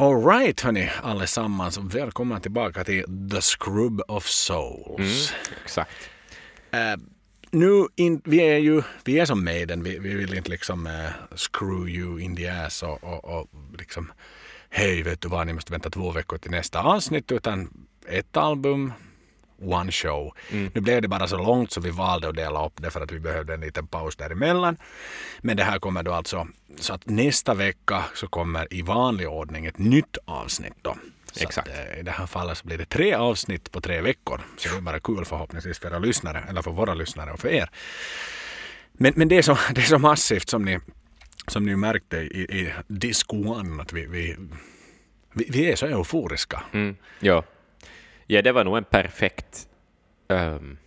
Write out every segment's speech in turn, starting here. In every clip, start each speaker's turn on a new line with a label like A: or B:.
A: Alright hörni allesammans, välkomna tillbaka till The Scrub of Souls.
B: Exakt.
A: Eh, nu, in, vi är ju, vi är som Maiden, vi, vi vill inte liksom eh, screw you in the ass och, och, och liksom hej vet du vad, ni måste vänta två veckor till nästa avsnitt utan ett album, one show. Nu blev det bara så långt så vi valde att dela upp det för att vi behövde en liten paus däremellan. Men det här kommer då alltså, så att nästa vecka så kommer i vanlig ordning ett nytt avsnitt då. Så
B: Exakt.
A: Att, eh, I det här fallet så blir det tre avsnitt på tre veckor. Så det är bara kul förhoppningsvis för era lyssnare, eller för våra lyssnare och för er. Men, men det, är så, det är så massivt som ni, som ni märkte i, i Disc One att vi, vi, vi, vi är så euforiska.
B: Mm. Ja. Ja, det var nog en perfekt... ehm,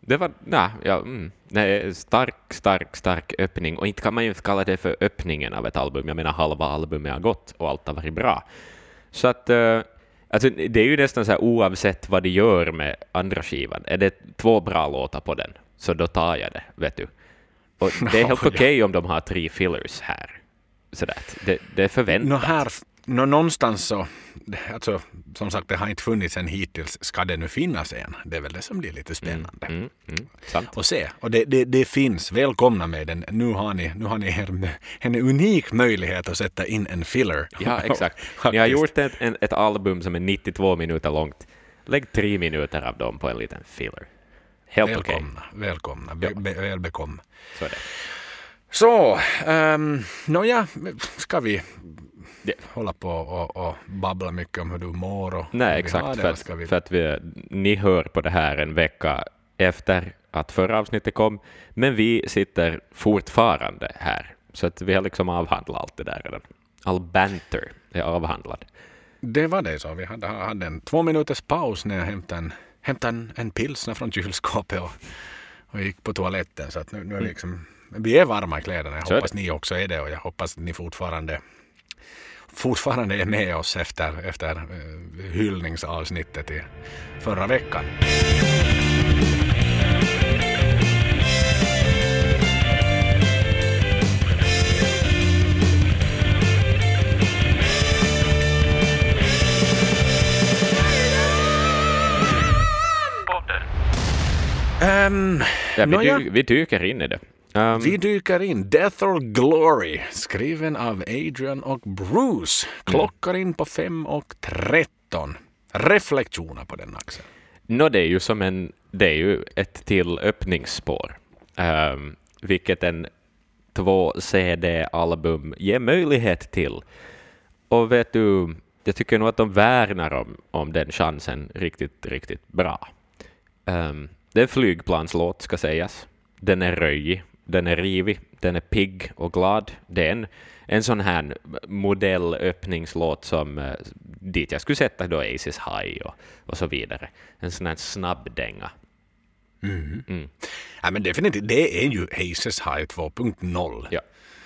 B: det var nej, ja, mm, nej, stark, stark, stark öppning. Och inte kan man ju kalla det för öppningen av ett album. Jag menar, halva albumet har gått och allt har varit bra. Så att... eh, alltså, det är ju nästan så här oavsett vad de gör med andra skivan. Är det två bra låtar på den, så då tar jag det, vet du. Och det är helt okej om de har tre fillers här. Sådär. Det, det är förväntat.
A: Nå här, nå någonstans så, alltså, som sagt det har inte funnits en hittills. Ska det nu finnas en? Det är väl det som blir lite spännande.
B: Mm, mm, sant.
A: Och se, och det, det, det finns. Välkomna med den. Nu har ni, nu har ni er, en unik möjlighet att sätta in en filler.
B: Ja, exakt. Ni har gjort ett, en, ett album som är 92 minuter långt. Lägg tre minuter av dem på en liten filler. Helt.
A: Välkomna, välkomna, be, be, väl bekomna.
B: Så det.
A: Så, um, nåja, ska vi
B: Ja.
A: hålla på och, och babbla mycket om hur du mår och
B: Nej, exakt.
A: det,
B: För att,
A: vi...
B: för att vi, ni hör på det här en vecka efter att förra avsnittet kom, men vi sitter fortfarande här. Så att vi har liksom avhandlat allt det där redan. All banter är avhandlad.
A: Det var det så. Vi hade, hade en två minuters paus när jag hämtade en, hämtade en, en pilsner från kylskåpet och, och gick på toaletten. Så att nu, nu är vi liksom, vi är varma i kläderna. Jag
B: Så
A: hoppas ni också är det och jag hoppas att ni fortfarande fortfarande är med oss efter, efter eh, hyllningsavsnittet i förra veckan.
B: Ja, vi, dy, vi dyker in i det. Um,
A: Vi dyker in. Death or Glory, skriven av Adrian och Bruce. Klockar in på 5 och 13. Reflektioner på den Axel.
B: Nå, det är ju som en, det är ju ett till öppningsspår, um, vilket en två CD-album ger möjlighet till. Och vet du, jag tycker nog att de värnar om, om den chansen riktigt, riktigt bra. Um, det är en flygplanslåt, ska sägas. Den är röjig, den är rivig, den är pigg och glad. Det är en, en sån här modellöppningslåt som eh, dit jag skulle sätta då Aces High och, och så vidare. En sån här snabbdänga. Mm.
A: Ja, men definitivt, det är ju Aces High 2.0.
B: Ja.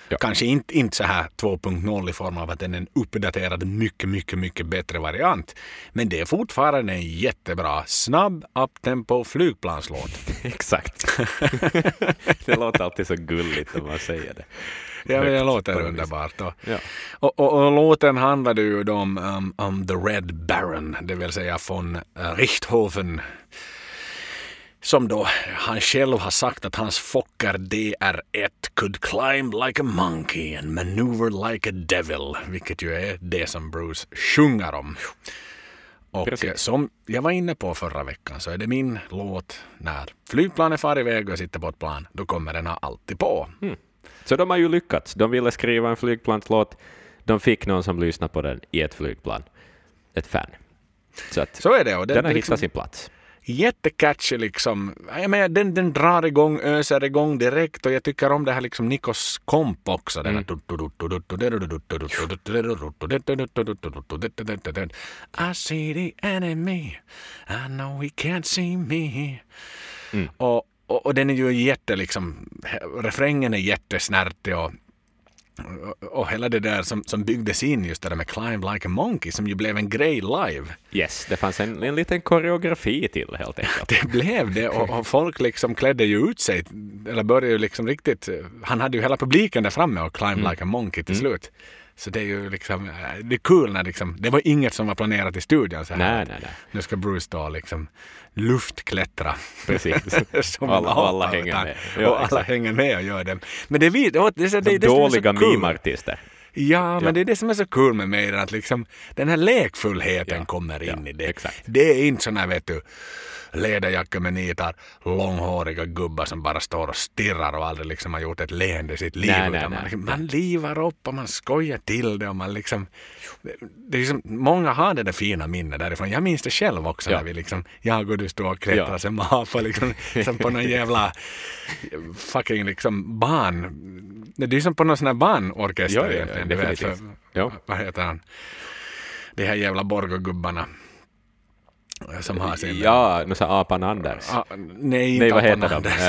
B: Ja.
A: Kanske inte, inte så här 2.0 i form av att den är en uppdaterad, mycket, mycket, mycket bättre variant. Men det är fortfarande en jättebra, snabb, uptempo flygplanslåt.
B: Exakt. det låter alltid så gulligt när man säger det.
A: Ja, men det låter underbart. Och,
B: Ja.
A: och, och, och låten handlade ju om, um, om The Red Baron, det vill säga von Richthofen. Som då han själv har sagt att hans Fokker DR1 could climb like a monkey and maneuver like a devil. Vilket ju är det som Bruce sjunger om. Och
B: Precis.
A: eh, som jag var inne på förra veckan så är det min låt när flygplanet far iväg och jag sitter på ett plan. Då kommer den alltid på.
B: Så de har ju lyckats. De ville skriva en flygplanslåt. De fick någon som lyssnade på den i ett flygplan. Ett fan. Så att
A: Så är det. Och det,
B: den har
A: liksom-
B: hittat sin plats.
A: Jättecatchy liksom. Jag menar, den, den drar igång, öser igång direkt och jag tycker om det här liksom Nikos komp också. Den här I see the enemy, I know he can't see me. Och, och, och den är ju jätte liksom, refrängen är jättesnärtig och och- hela det där som, som byggdes in just det där med Climb Like a Monkey som ju blev en grej live.
B: Yes, det fanns en, en liten koreografi till helt enkelt.
A: Det blev det och, och folk liksom klädde ju ut sig. Eller började ju liksom riktigt. Han hade ju hela publiken där framme och climb like a monkey till slut. Så det är ju liksom, eh, det är kul när liksom, det var inget som var planerat i studion så här.
B: Nej, nej, nej.
A: Nu ska Bruce då liksom luftklättra.
B: Precis.
A: Som
B: alla, alla hänger med.
A: och alla hänger med och gör det. Men det är, det, det, det, det som är så
B: dåliga
A: kul. Ja, men det är det som är så kul med mig, att liksom, den här lekfullheten kommer in i det.
B: exakt.
A: Det är inte såna här, vet du, läderjackor med nitar, långhåriga gubbar som bara står och stirrar och aldrig liksom har gjort ett leende i sitt liv.
B: Nej, nej,
A: man, liksom, man livar upp och man skojar till det och man liksom... Det, är liksom många har det där fina minnet därifrån. Jag minns det själv också
B: Ja.
A: när vi liksom, jag och du stod och klättrade
B: Ja.
A: som apa liksom, som på någon jävla fucking liksom ban... Det är som på någon sån här banorkester
B: Ja, ja, ja,
A: egentligen. du vet, för-
B: Ja.
A: Vad heter han? De här jävla Borgogubbarna. Som har sin...
B: Ja, nu sa apan Anders.
A: Ah, nej, inte
B: Nej, vad heter de?
A: Anders.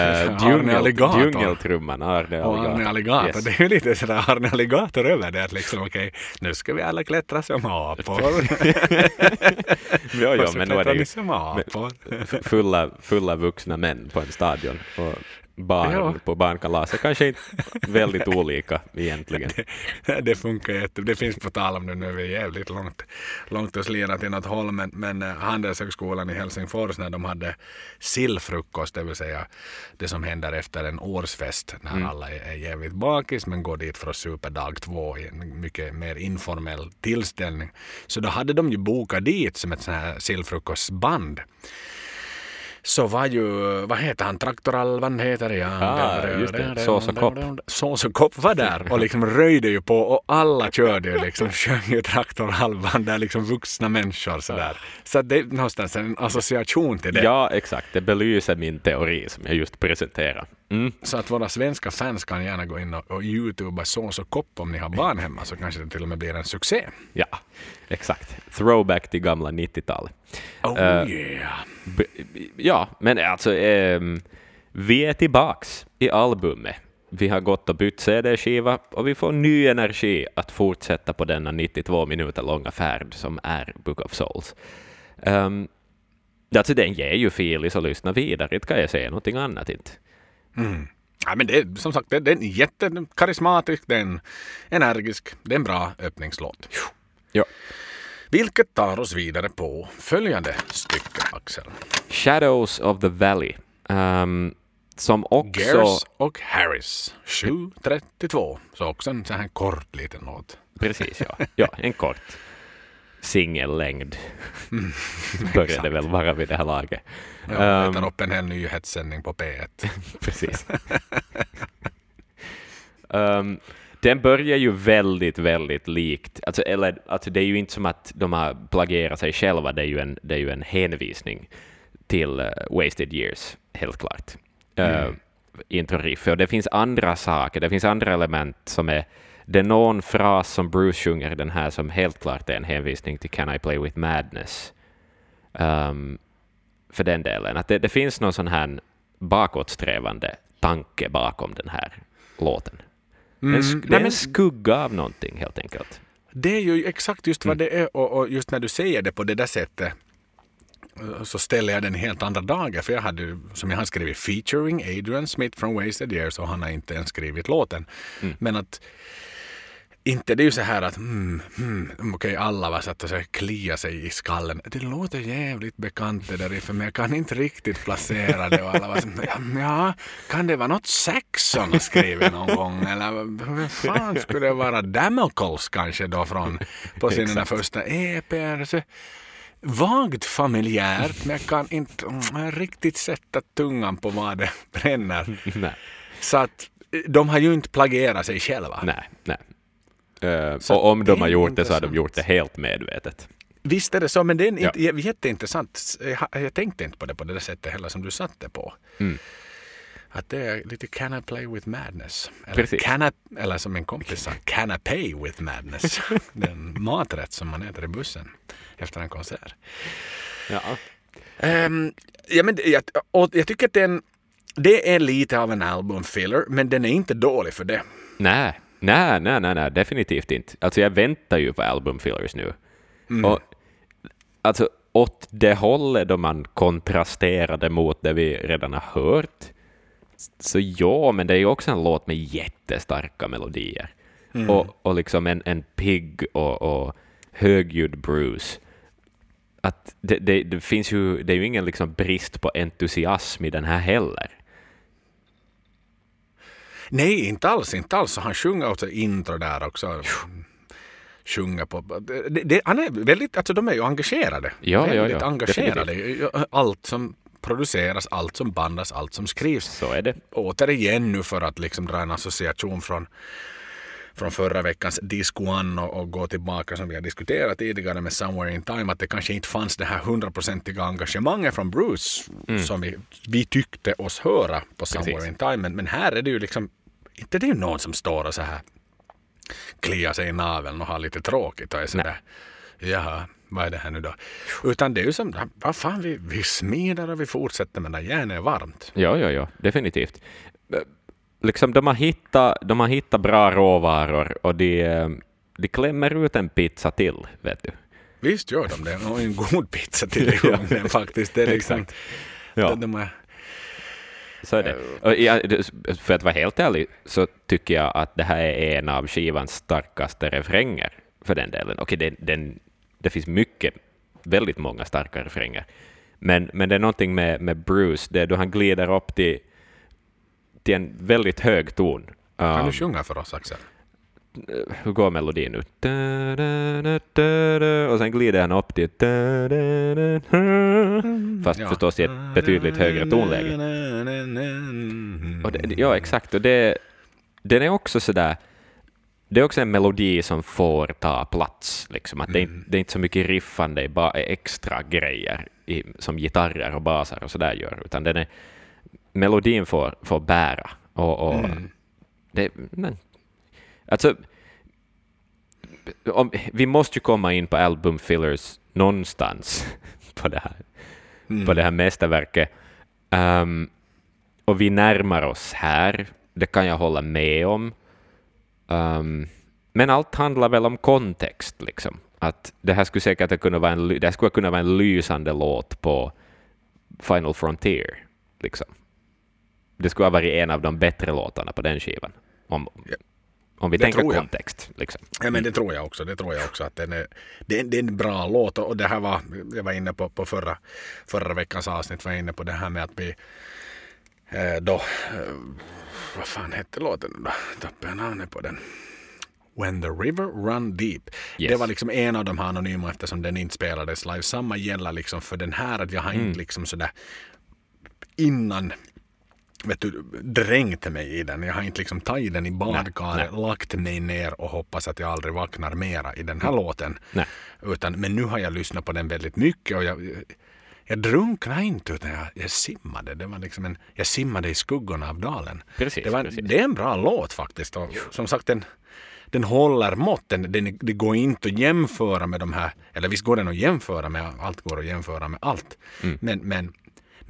B: Uh, djungel, djungeltrumman, Arne
A: Och
B: Alligator.
A: Arne Alligator.
B: Yes.
A: Det är ju lite sådär Arne Alligator över det. Att liksom, okej, nu ska vi alla klättra som apor.
B: Ja, ja,
A: Och så
B: men nu är det ju fulla, fulla vuxna män på en stadion. Och barn
A: Ja.
B: på barnkalaset kanske inte väldigt olika egentligen.
A: det funkar jätte. Det finns på tal om det nu, är vi jävligt långt, långt och slirat i något håll, men, men eh, Handelshögskolan i Helsingfors när de hade sillfrukost, det vill säga det som händer efter en årsfest när
B: Mm.
A: alla är, är jävligt bakis men går dit för att supa dag två i en mycket mer informell tillställning. Så då hade de ju bokat dit som ett sånt här sillfrukostband. Så var ju, vad heter han, Traktoralvan heter ja.
B: Ah, just det. Sås och kopp.
A: Sås och kopp var där och liksom röjde ju på och alla körde ju liksom, sjöng ju Traktorhalvan där liksom vuxna människor sådär. Så det är någonstans en association till det.
B: Ja, exakt. Det belyser min teori som jag just presenterade. Mm.
A: Så att våra svenska fans kan gärna gå in och, och youtuba sås och kopp om ni har barn hemma så kanske det till och med blir en succé.
B: Ja, exakt. Throwback till gamla 90-talet.
A: Oh
B: Eh,
A: yeah.
B: Ja, men alltså ehm, vi är tillbaks i albumet. Vi har gått och bytt CD-skiva och vi får ny energi att fortsätta på denna 92 minuter långa färd som är Book of Souls. Um, alltså den ger ju filis att lyssna vidare, inte kan jag säga någonting annat inte.
A: Mm. Ja, men det är som sagt det, det är en jättekarismatisk, det är en energisk, det är en bra öppningslåt.
B: Ja.
A: Vilket tar oss vidare på följande stycke, Axel.
B: Shadows of the Valley, ehm, som också...
A: Gears och Harris, 7.32. Så också en sån här kort liten låt.
B: Precis, ja. ja en kort singellängd börjar det väl vara vid det här laget.
A: Ja, jag
B: Ehm,
A: tar upp en hel nyhetssändning på P1.
B: Precis. um, den börjar ju väldigt, väldigt likt. Alltså, eller, alltså, det är ju inte som att de har plagierat sig själva, det är ju en, det är ju en hänvisning till uh, Wasted Years, helt klart. Uh, Intro-riff. Och det finns andra saker, det finns andra element som är det är någon fras som Bruce sjunger i den här som helt klart är en hänvisning till Can I Play With Madness. Um, för den delen. Att det, det finns någon sån här bakåtsträvande tanke bakom den här låten. En,
A: Mm,
B: det är en
A: men-
B: skugga av någonting helt enkelt.
A: Det är ju exakt just vad
B: Mm.
A: det är och, och just när du säger det på det där sättet eh, så ställer jag den helt andra dagar. För jag hade som jag har skrivit, featuring Adrian Smith från Wasted Years och han har inte ens skrivit låten.
B: Mm.
A: Men att inte det är ju så här att mm, mm, okej alla var satt och så klia sig i skallen. Det låter jävligt bekant det där för men jag kan inte riktigt placera det och alla var så, ja, kan det vara något Saxon har skrivit någon gång eller vem fan skulle det vara Damocles kanske då från på sina första EPR. Så, vagt familjärt men jag kan inte mm, riktigt sätta tungan på vad det bränner.
B: nej,
A: Så att eh, de har ju inte plagierat sig själva.
B: nej, nej. Eh,
A: Så
B: och om de har gjort det så har de
A: intressant.
B: gjort det helt medvetet.
A: Visst är det så, men det är en
B: Ja.
A: int- jätteintressant. Jag, har- jag tänkte inte på det på det där sättet heller som du satte på.
B: Mm.
A: Att det är lite can I play with madness? Eller,
B: Precis.
A: can I, eller som min kompis sa, can I pay with madness? Den maträtt som man äter i bussen efter en konsert.
B: Ja.
A: Ehm, ja, men, jag, och jag tycker att den, det är lite av en album filler, men den är inte dålig för det.
B: Nej, nej, nej, nej, nej, definitivt inte. Alltså jag väntar ju på album fillers nu. Och alltså åt det hållet då man kontrasterade mot det vi redan har hört. Så ja, men det är ju också en låt med jättestarka melodier. och, och liksom en, en pigg och, och högljudd Bruce. Att det, det, det, finns ju, det är ju ingen liksom brist på entusiasm i den här heller.
A: Nej, inte alls, inte alls. Han sjunger också intro där också. Sjunger på... Det, det, han är väldigt, alltså de är ju engagerade.
B: Ja, ja,
A: väldigt
B: ja,
A: engagerade. Allt som produceras, allt som bandas, allt som skrivs.
B: Så är det.
A: Återigen nu för att liksom dra en association från från förra veckans Disco One och, och gå tillbaka som vi har diskuterat tidigare med Somewhere in Time att det kanske inte fanns det här hundraprocentiga engagemanget från Bruce
B: Mm.
A: som vi, vi tyckte oss höra på Somewhere
B: Precis.
A: in Time. Men, men här är det ju liksom inte det är ju någon som står och så här kliar sig i naveln och har lite tråkigt och är sådär jaha, vad är det här nu då? Utan det är ju som, vad fan, vi, vi smider och vi fortsätter men det järnet är varmt.
B: Ja, ja, ja, definitivt. Liksom de, har hittat, de har hittat bra råvaror och de, de klämmer ut en pizza till, vet du.
A: Visst gör de det. Och en god pizza till i ugnen faktiskt. Det är liksom,
B: Exakt. Ja.
A: de, de är,
B: Så är det. Och jag, för att vara helt ärlig så tycker jag att det här är en av skivans starkaste refränger för den delen. Okej, den, den, det finns mycket, väldigt många starka refränger. Men, men det är någonting med, med Bruce, det är då han glider upp till, till en väldigt hög ton.
A: kan
B: Um,
A: du sjunga för oss Axel?
B: Hur går melodin nu? Da, da, da, da, da, och sen glider han upp till... Fast förstås i ett betydligt högre tonläge. Och det, ja, exakt. Och det, den är också sådär... Det är också en melodi som får ta plats. Liksom. Att det, är, inte- det är inte så mycket riffande bara extra grejer i, som gitarrer och basar och sådär gör, utan den är, melodin får, får bära. Och, och det, men, alltså, om, vi måste ju komma in på album fillers någonstans på det här, på det här mästerverket. Ehm, och vi närmar oss här, det kan jag hålla med om. Ehm, men allt handlar väl om kontext, liksom. Att det här skulle säkert kunna vara en, det skulle kunna vara en lysande låt på Final Frontier. Liksom. Det skulle ha varit en av de bättre låtarna på den skivan. Om, om vi
A: det
B: tänker kontext. Liksom.
A: Ja, men det tror jag också. Det tror jag också att den är, det, är, det är en bra låt och det här var, jag var inne på, på förra, förra veckans avsnitt var jag inne på det här med att vi eh, då, eh, vad fan hette låten då? Tappade jag namnet på den. When the river run deep.
B: Yes.
A: Det var liksom en av de här anonyma eftersom den inte spelades live. Samma gäller liksom för den här att jag har
B: Mm.
A: inte liksom sådär innan vet du, dränkt mig i den. Jag har inte liksom tagit den i badkaret, lagt mig ner och hoppas att jag aldrig vaknar mera i den här låten.
B: Nej.
A: Utan, men nu har jag lyssnat på den väldigt mycket och jag, jag drunknade inte utan jag, jag simmade. Det var liksom en, jag simmade i skuggorna av dalen.
B: Precis,
A: det, var,
B: precis.
A: det är en bra låt faktiskt. Och, som sagt, den, den håller måtten. Den, det går inte att jämföra med de här, eller visst går den att jämföra med, allt går att jämföra med allt.
B: Mm.
A: Men, men,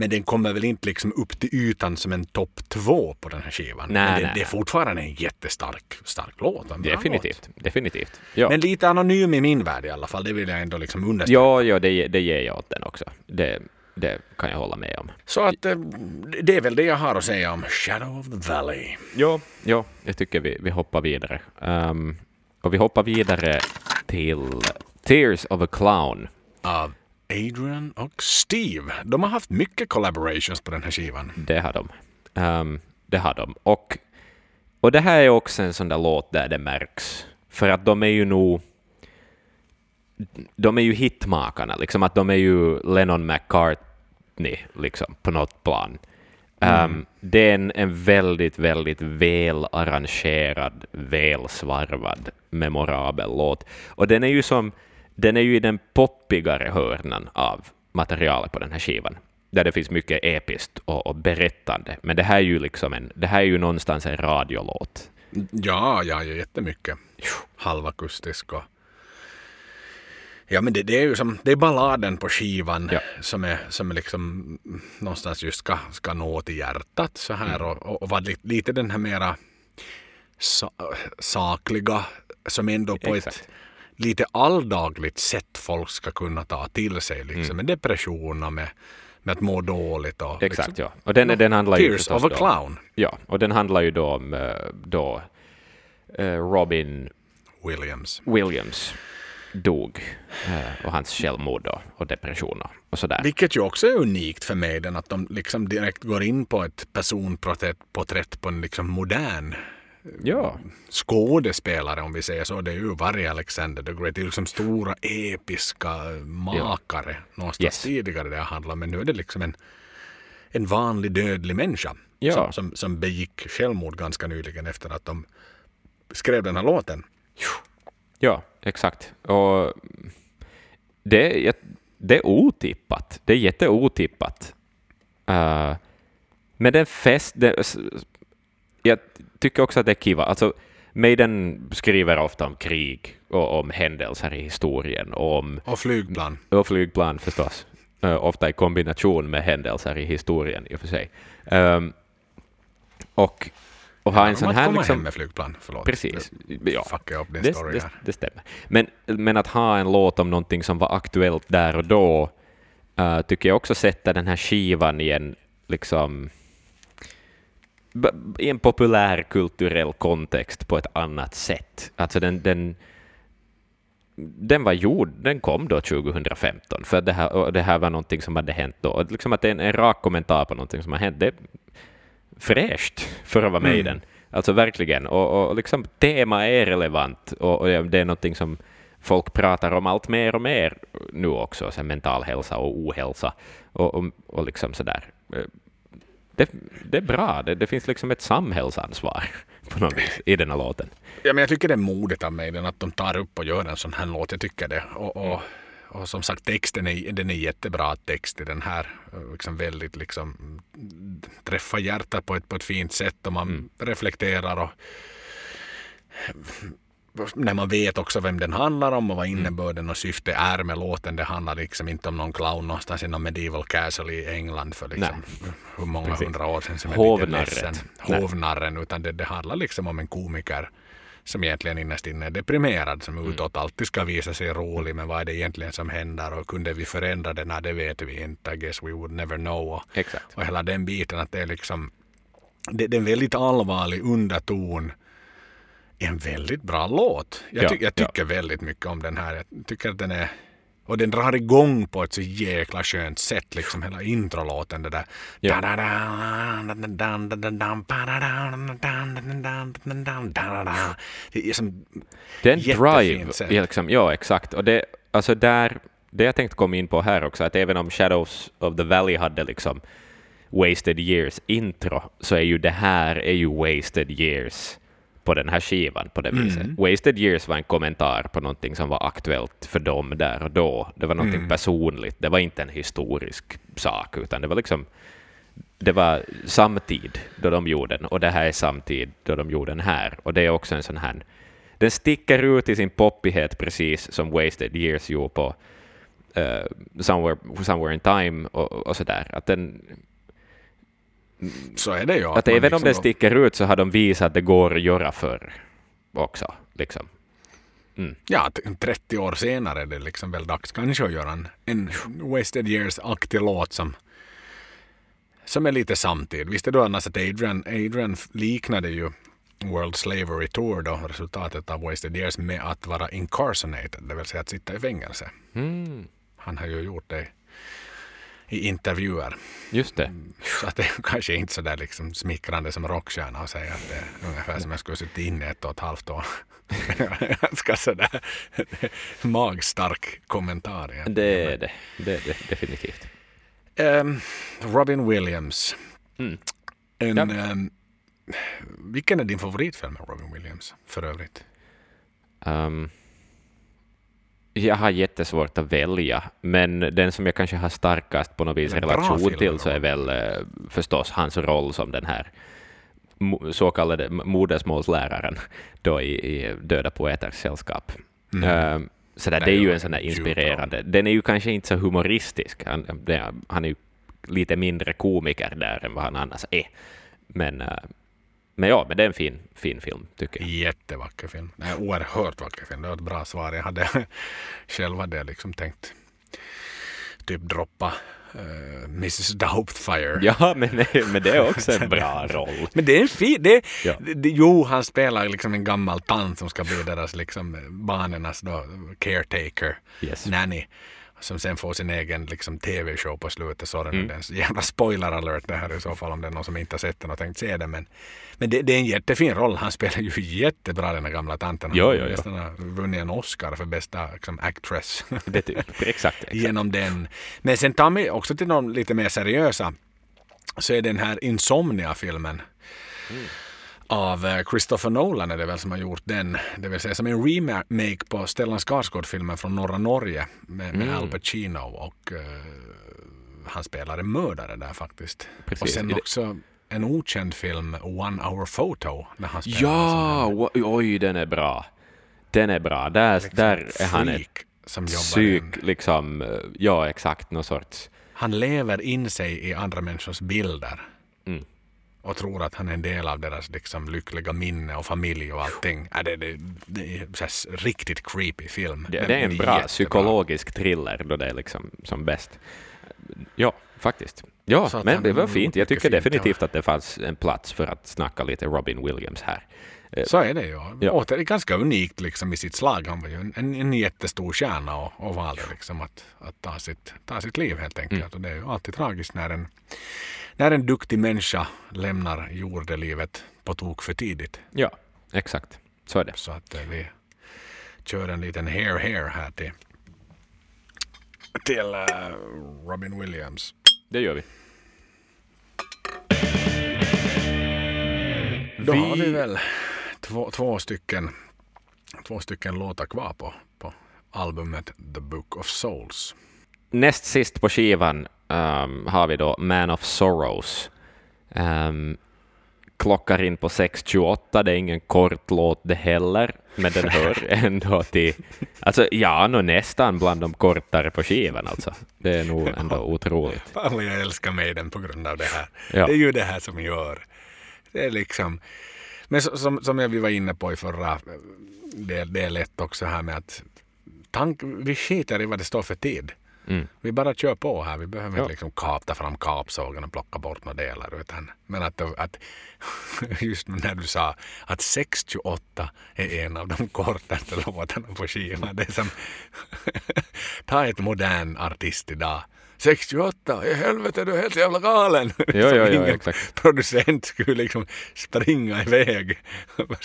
A: men den kommer väl inte liksom upp till ytan som en topp två på den här skivan.
B: Nej,
A: men det,
B: nej,
A: det är fortfarande en jättestark stark låt. En
B: Definitivt. definitivt.
A: Låt.
B: Ja.
A: Men lite anonym i min värld i alla fall. Det vill jag ändå liksom understryka.
B: Ja, ja det, det ger jag åt den också. Det, det kan jag hålla med om.
A: Så att eh, det är väl det jag har att säga om Shadow of the Valley.
B: Ja, ja jag tycker vi, vi hoppar vidare. Ehm, och vi hoppar vidare till Tears of a Clown.
A: Av Adrian och Steve. De har haft mycket collaborations på den här skivan.
B: Det har de. Ehm, det har de. Och, och det här är också en sån där låt där det märks. För att de är ju nog... De är ju hitmakarna, liksom att de är ju Lennon McCartney liksom, på något plan. Ehm, det är en, en väldigt, väldigt väl välsvarvad, memorabel låt. Och den är ju som, den är ju i den poppigare hörnan av materialet på den här skivan, där det finns mycket episkt och, och berättande. Men det här är ju liksom en, det här är ju någonstans en radiolåt.
A: Ja, ja, jättemycket. Halvakustisk och... Ja, men det, det är ju som, det är balladen på skivan
B: Ja.
A: som, är, som är liksom någonstans just ska, ska nå till hjärtat så här
B: Mm.
A: och, och, och lite, lite den här mera sa, sakliga som ändå på
B: Exakt.
A: ett lite alldagligt sätt folk ska kunna ta till sig liksom
B: Mm.
A: med depression och med, med att må dåligt och
B: Exakt,
A: liksom,
B: ja. Och den, den handlar ju
A: Tears
B: förstås
A: of a
B: då-
A: clown.
B: Ja, och den handlar ju då om eh, då, eh, Robin
A: Williams.
B: Williams dog eh, och hans självmord och, och depressioner och sådär.
A: Vilket ju också är unikt för Maiden att de liksom direkt går in på ett personporträtt på en liksom modern
B: Ja,
A: skådespelare om vi säger så. Det är ju varje Alexander the Great. Det är liksom stora episka makare någonstans
B: Yes.
A: tidigare det har handlat om. Men nu är det liksom en, en vanlig dödlig människa
B: Ja.
A: som, som, som begick självmord ganska nyligen efter att de skrev den här låten.
B: ja, exakt. Och det, det är otippat. Det är jätteotippat. Uh, men den fest... Det, jag tycker också att det är kiva. Alltså, Maiden skriver ofta om krig och om händelser i historien och om
A: Och flygplan.
B: och flygplan förstås. Eh, ofta i kombination med händelser i historien i och för sig. Ehm, och, och ha en
A: Om
B: sån här... Liksom,
A: hem med flygplan. Förlåt.
B: precis. Ja,
A: Fuckar jag upp din
B: det,
A: story
B: det,
A: här.
B: det stämmer. Men, men att ha en låt om någonting som var aktuellt där och då eh, tycker jag också sätter den här skivan i en liksom i en populär kulturell kontext på ett annat sätt. Alltså den, den, den var gjord, den kom då 2015, för det här, det här var någonting som hade hänt då. Liksom att det är en, en rak kommentar på någonting som har hänt, det är fräscht för att vara med i den. Alltså verkligen. Och, och liksom tema är relevant och, och det är någonting som folk pratar om allt mer och mer nu också, så mental hälsa och ohälsa och, och, och liksom sådär. Det, det är bra, det, det finns liksom ett samhällsansvar på något vis i den här låten.
A: Ja, men jag tycker det är modigt av mig att de tar upp och gör en sån här låt. Jag tycker det. Och, och, och som sagt, texten är, den är jättebra text i den här. Liksom väldigt liksom träffar hjärtat på ett, på ett fint sätt och man reflekterar och när man vet också vem den handlar om och vad innebörden och syftet är med låten. Det handlar liksom inte om någon clown någonstans i någon medieval castle i England för liksom hur många
B: Precis.
A: hundra år sedan som är
B: Hovnarret.
A: Hovnarren. Utan det, det handlar liksom om en komiker som egentligen innerst inne är deprimerad, som utåt alltid ska visa sig rolig, men vad är det egentligen som händer och kunde vi förändra det? Nej, det vet vi inte. I guess we would never know. Och,
B: Exakt.
A: och hela den biten att det är liksom det, det är en väldigt allvarlig underton en väldigt bra låt. Jag,
B: Ja,
A: ty, jag
B: ja.
A: tycker väldigt mycket om den här. Jag tycker att den är och den drar igång på ett så jäkla skönt sätt, liksom hela introlåten. Det där.
B: Ja.
A: Det är som
B: Det är en
A: Jättefint
B: drive.
A: sätt.
B: Ja, liksom, ja, exakt. Och det, alltså där, det jag tänkte komma in på här också, att även om Shadows of the Valley hade liksom Wasted Years intro, så är ju det här är ju Wasted Years på den här skivan på det viset. Wasted Years var en kommentar på någonting som var aktuellt för dem där och då. Det var någonting personligt, det var inte en historisk sak, utan det var liksom det var samtid då de gjorde den och det här är samtid då de gjorde den här. Och det är också en sån här... Den sticker ut i sin poppighet precis som Wasted Years gjorde på eh, somewhere, somewhere in Time och, och sådär. Att, den,
A: så är det ju.
B: att
A: man
B: även om
A: liksom
B: den
A: då-
B: sticker ut så har de visat att det går att göra förr också. Liksom.
A: Ja, t- 30 år senare är det liksom väl dags kanske att göra en, en Wasted Years-aktig låt som, som är lite samtid. Visste du annars att Adrian, Adrian liknade ju World Slavery Tour då, resultatet av Wasted Years, med att vara incarcerated, det vill säga att sitta i fängelse.
B: Mm,
A: Han har ju gjort det i intervjuer.
B: just det.
A: Så att det är kanske inte så där liksom smickrande som rockstjärna att säga att det är ungefär som jag skulle suttit inne ett och ett halvt år. Ganska sådär magstark kommentar. egentligen.
B: Det är det. Det är det definitivt.
A: Ehm, Robin Williams.
B: Mm.
A: En,
B: Ja.
A: ehm, vilken är din favoritfilm med Robin Williams för övrigt?
B: Um, jag har jättesvårt att välja, men den som jag kanske har starkast på något vis relation till så är väl eh, förstås hans roll som den här så kallade modersmålsläraren då i, i Döda poeters sällskap. Um, så där,
A: Det är
B: ju en sån där inspirerande. Den är ju kanske inte så humoristisk. Han, han är ju lite mindre komiker där än vad han annars är. Men, eh, men ja, men det är en fin, fin film, tycker jag.
A: Jättevacker film. Nej, oerhört vacker film. Det var ett bra svar. Jag hade själv hade jag liksom tänkt typ droppa uh, Mrs Doubtfire.
B: Ja, men, men det är också en bra roll.
A: Men det är en fin... Det,
B: Ja.
A: det, jo, han spelar liksom en gammal tant som ska bli deras liksom barnens då, caretaker,
B: Yes.
A: nanny. Som sen får sin egen liksom, tv-show på slutet. Så är det
B: Mm.
A: mm. en jävla spoiler alert det här i så fall om det är någon som inte har sett den och tänkt se den. Men, men det, det är en jättefin roll. Han spelar ju jättebra den här gamla tanten. Han
B: Jo,
A: har
B: jo, jo.
A: nästan har vunnit en Oscar för bästa liksom, actress.
B: Det typ, exakt. exakt.
A: genom den. Men sen tar vi också till de lite mer seriösa så är den här Insomnia-filmen av eh, Christopher Nolan är det väl som har gjort den. Det vill säga som en remake på Stellan Skarsgård-filmen från norra Norge med, med
B: Mm.
A: Al Pacino och eh, han spelar en mördare där faktiskt.
B: Precis.
A: Och sen också en okänd film, One Hour Photo, där han spelar
B: Ja, oj, den är bra. Den är bra. Där,
A: liksom,
B: där är han ett
A: som
B: psyk,
A: en,
B: liksom, ja exakt, någon sorts...
A: Han lever in sig i andra människors bilder.
B: Mm.
A: Och tror att han är en del av deras liksom, lyckliga minne och familj och allting. Ja, det, det, det är här riktigt creepy film.
B: Det, det är en bra
A: jättebra.
B: psykologisk thriller då det är liksom som bäst. Ja, faktiskt. Ja, men
A: han
B: det var fint. Jag tycker
A: fint,
B: definitivt att det fanns en plats för att snacka lite Robin Williams här. Eh,
A: Så är det ju.
B: Ja.
A: Är ganska unikt liksom, i sitt slag. Han var ju en, en, en jättestor stjärna och, och valde liksom att, att ta, sitt, ta sitt liv helt enkelt.
B: Mm.
A: Och det är ju alltid tragiskt när en, när en duktig människa lämnar jordelivet på tok för tidigt.
B: Ja, exakt. Så är det.
A: Så att eh, vi kör en liten hair hair här till, till eh, Robin Williams.
B: Det gör vi.
A: Då
B: Vi-
A: har vi väl två, två, stycken, två stycken låtar kvar på, på albumet The Book of Souls.
B: Näst sist på skivan ehm, har vi då Man of Sorrows. Um, klockar in på 6.28, det är ingen kort låt det heller, men den hör ändå till... Alltså ja, nå nästan bland de kortare på skivan alltså. Det är nog ändå otroligt.
A: Fan jag älskar Maiden på grund av det här.
B: Ja.
A: Det är ju det här som gör. Det är liksom... Men som, som jag vi var inne på i förra, det, det är lätt också här med att tank, vi skiter i vad det står för tid.
B: Mm.
A: Vi bara kör på här. Vi behöver
B: Ja.
A: inte liksom kapta fram kapsågen och plocka bort några delar. Utan, men att, att just när du sa att 628 är en av de kortaste låtarna på skivan. Det är som ta ett modern artist idag. 68, i helvete du är helt jävla galen.
B: Jo, jo, jo,
A: ingen
B: exakt.
A: producent skulle liksom springa iväg.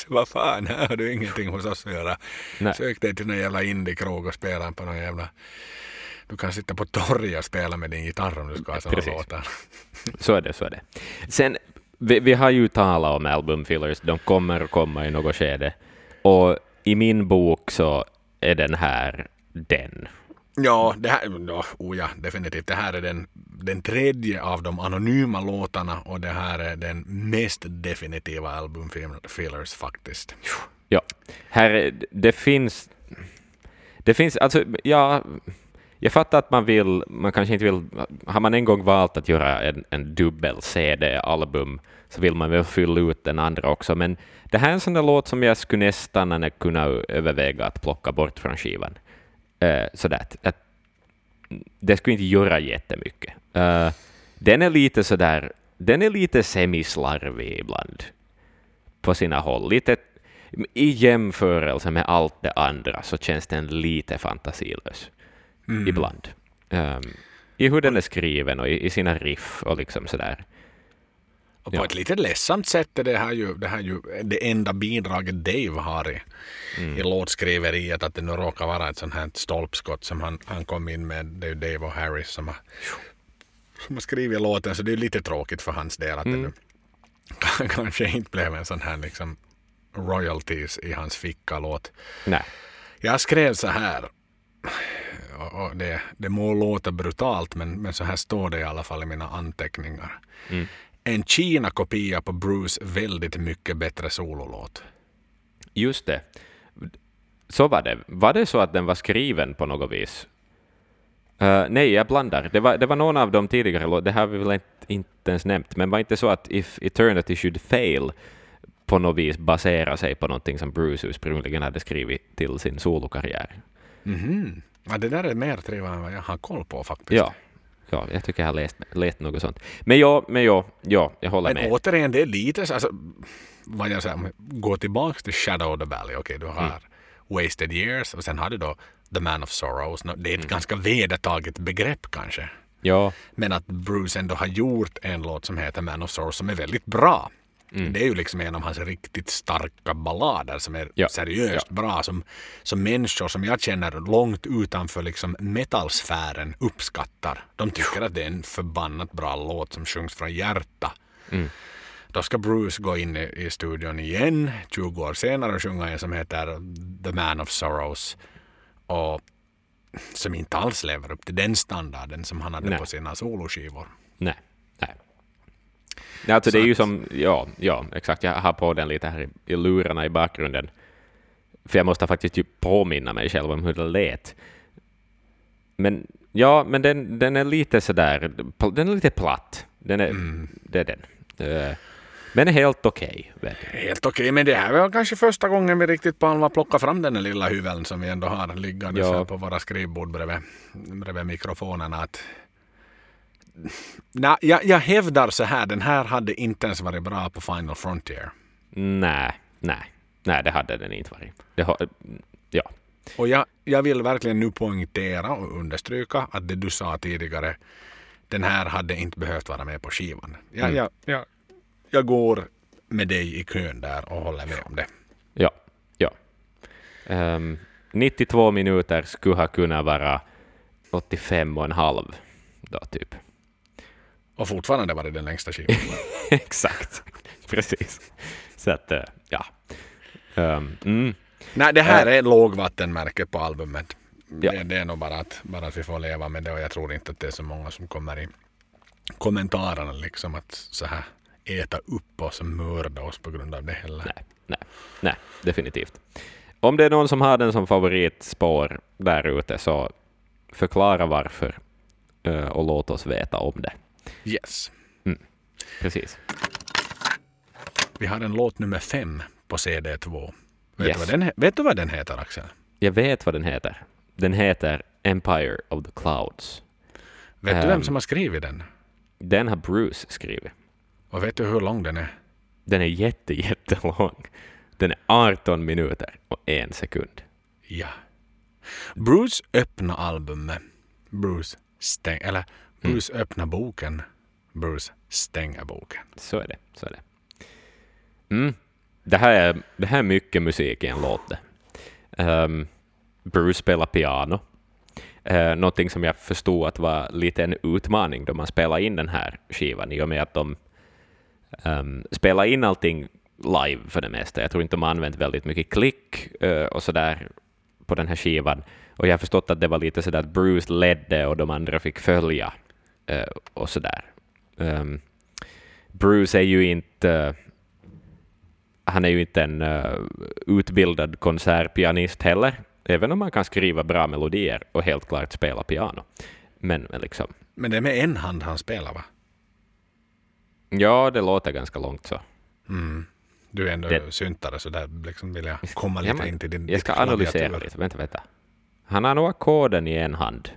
A: Vad fan, här har du ingenting hos oss att göra.
B: Nej.
A: Sök dig till någon jävla indie-krog och spela på någon jävla... Du kan sitta på torget och spela med din gitarr om du ska ha sådana låtar.
B: Så är det, så är det. Sen, vi, vi har ju talat om album fillers, de kommer att komma i något skede. Och i min bok så är den här den.
A: Ja, det här, ja, oh ja, definitivt. Det här är den, den tredje av de anonyma låtarna och det här är den mest definitiva albumfillers faktiskt.
B: Ja, här, är- det finns... Det finns, alltså, ja, jag fattar att man vill, man kanske inte vill, har man en gång valt att göra en, en dubbel-CD-album så vill man väl fylla ut den andra också, men det här är en sån där låt som jag skulle nästan kunna överväga att plocka bort från skivan. Uh, sådär, att, att det skulle inte göra jättemycket. Uh, den är lite sådär, den är lite semislarvig ibland på sina håll. Lite, I jämförelse med allt det andra så känns den lite fantasilös
A: Mm.
B: ibland. Um, I hur den är skriven och i, i sina riff och liksom sådär.
A: Och på
B: Ja.
A: ett lite ledsamt sätt är det här ju det, här ju det enda bidraget Dave har i,
B: Mm.
A: i låtskriveriet. Att det nu råkar vara ett sånt här stolpskott som han, han kom in med. Det är ju Dave och Harris som har, som har skrivit låten. Så det är lite tråkigt för hans del att
B: Mm.
A: det nu kanske inte blev en sån här liksom royalties i hans ficka-låt.
B: Nej.
A: Jag skrev så här. Och det, det må låta brutalt men, men så här står det i alla fall i mina anteckningar.
B: Mm.
A: En Kina-kopia på Bruce väldigt mycket bättre sololåt.
B: Just det. Så var det. Var det så att den var skriven på något vis? Uh, nej, jag blandar. Det var, det var någon av de tidigare låtarna, det har vi väl inte, inte ens nämnt, men var inte så att If Eternity Should Fail på något vis baserar sig på någonting som Bruce ursprungligen hade skrivit till sin solokarriär?
A: Mhm. Ja, det där är mer trevligt än vad jag har koll på faktiskt.
B: Ja, ja jag tycker jag har läst, läst något sånt. Men ja, men ja, ja jag håller
A: Men
B: med.
A: återigen, det är lite så, alltså, vad jag säger, går tillbaka till Shadow of the Valley. Okej, du har
B: Mm.
A: Wasted Years och sen har du då The Man of Sorrows. Det är ett
B: Mm.
A: ganska vedertaget begrepp kanske.
B: Ja,
A: Men att Bruce ändå har gjort en låt som heter Man of Sorrows som är väldigt bra.
B: Mm.
A: Det är ju liksom en av hans riktigt starka ballader som är
B: Ja.
A: seriöst bra. Som, som människor som jag känner långt utanför liksom metallsfären uppskattar. De tycker att det är en förbannat bra låt som sjungs från hjärta.
B: Mm.
A: Då ska Bruce gå in i, i studion igen 20 år senare och sjunga en som heter The Man of Sorrows. Och som inte alls lever upp till den standarden som han hade
B: Nej.
A: på sina soloskivor.
B: nej, Nej, Alltså det är ju som, ja, ja, exakt, jag har på den lite här i, i lurarna i bakgrunden. För jag måste faktiskt ju påminna mig själv om hur det lät. Men ja, men den, den är lite sådär, den är lite platt. Den är,
A: Mm.
B: Det är den. Eh, Men är helt okej. du.
A: Helt okej, men det här var kanske första gången vi riktigt på allvar plockar fram den lilla hyveln som vi ändå har liggande
B: Ja.
A: på våra skrivbord bredvid, bredvid mikrofonerna. Att... Nej, jag, jag hävdar så här, den här hade inte ens varit bra på Final Frontier.
B: Nej, nej, nej, det hade den inte varit. Det har, ja,
A: Och jag, jag vill verkligen nu poängtera och understryka att det du sa tidigare, den här hade inte behövt vara med på skivan. Jag,
B: Mm.
A: jag, jag, jag går med dig i kön där och håller med om det.
B: ja, ja. Ehm, 92 minuter skulle ha kunnat vara 85 och en halv då, typ.
A: Och fortfarande var det den längsta skivan.
B: Exakt, precis. Så att, eh, ja. Ehm, mm.
A: Nej, det här är lågvattenmärket på albumet.
B: Ja.
A: Det, det är nog bara att, bara att vi får leva med det och jag tror inte att det är så många som kommer i kommentarerna liksom att så här äta upp oss och mörda oss på grund av det heller.
B: Nej, nej, nej, definitivt. Om det är någon som har den som favoritspår där ute, så förklara varför eh, och låt oss veta om det.
A: Yes.
B: Precis.
A: Vi har en låt nummer fem på CD2. Vet,
B: Yes.
A: du vad den, vet du vad den heter Axel?
B: Jag vet vad den heter. Den heter Empire of the Clouds.
A: Vet du vem
B: Ehm.
A: som har skrivit den?
B: Den har Bruce skrivit.
A: Och vet du hur lång den är?
B: Den är jätte, jättelång. Den är 18 minuter och en sekund.
A: Ja. Bruce öppnar albumet. Bruce stäng, eller Bruce öppnar boken. Bruce stänger boken.
B: Så är det. Så är det. Mm. Det, här är, det här är mycket musik i en låt. Ehm, Bruce spelar piano. Uh, någonting som jag förstod att var lite en utmaning då man spelade in den här skivan i och med att de um, spelar in allting live för det mesta. Jag tror inte de har använt väldigt mycket klick eh, och sådär på den här skivan. Och jag har förstått att det var lite sådär att Bruce ledde och de andra fick följa och sådär. Um, Bruce är ju inte han är ju inte en eh, utbildad konsertpianist heller, även om man kan skriva bra melodier och helt klart spela piano. Men men liksom,
A: Men det är med en hand han spelar va?
B: ja, det låter ganska långt så.
A: Mm. Du är ändå
B: Det-
A: syntare så där liksom vill jag komma
B: Ja,
A: lite
B: men
A: in till din
B: Jag ska analysera lite. Vänta, vänta. Han har nog ackorden i en hand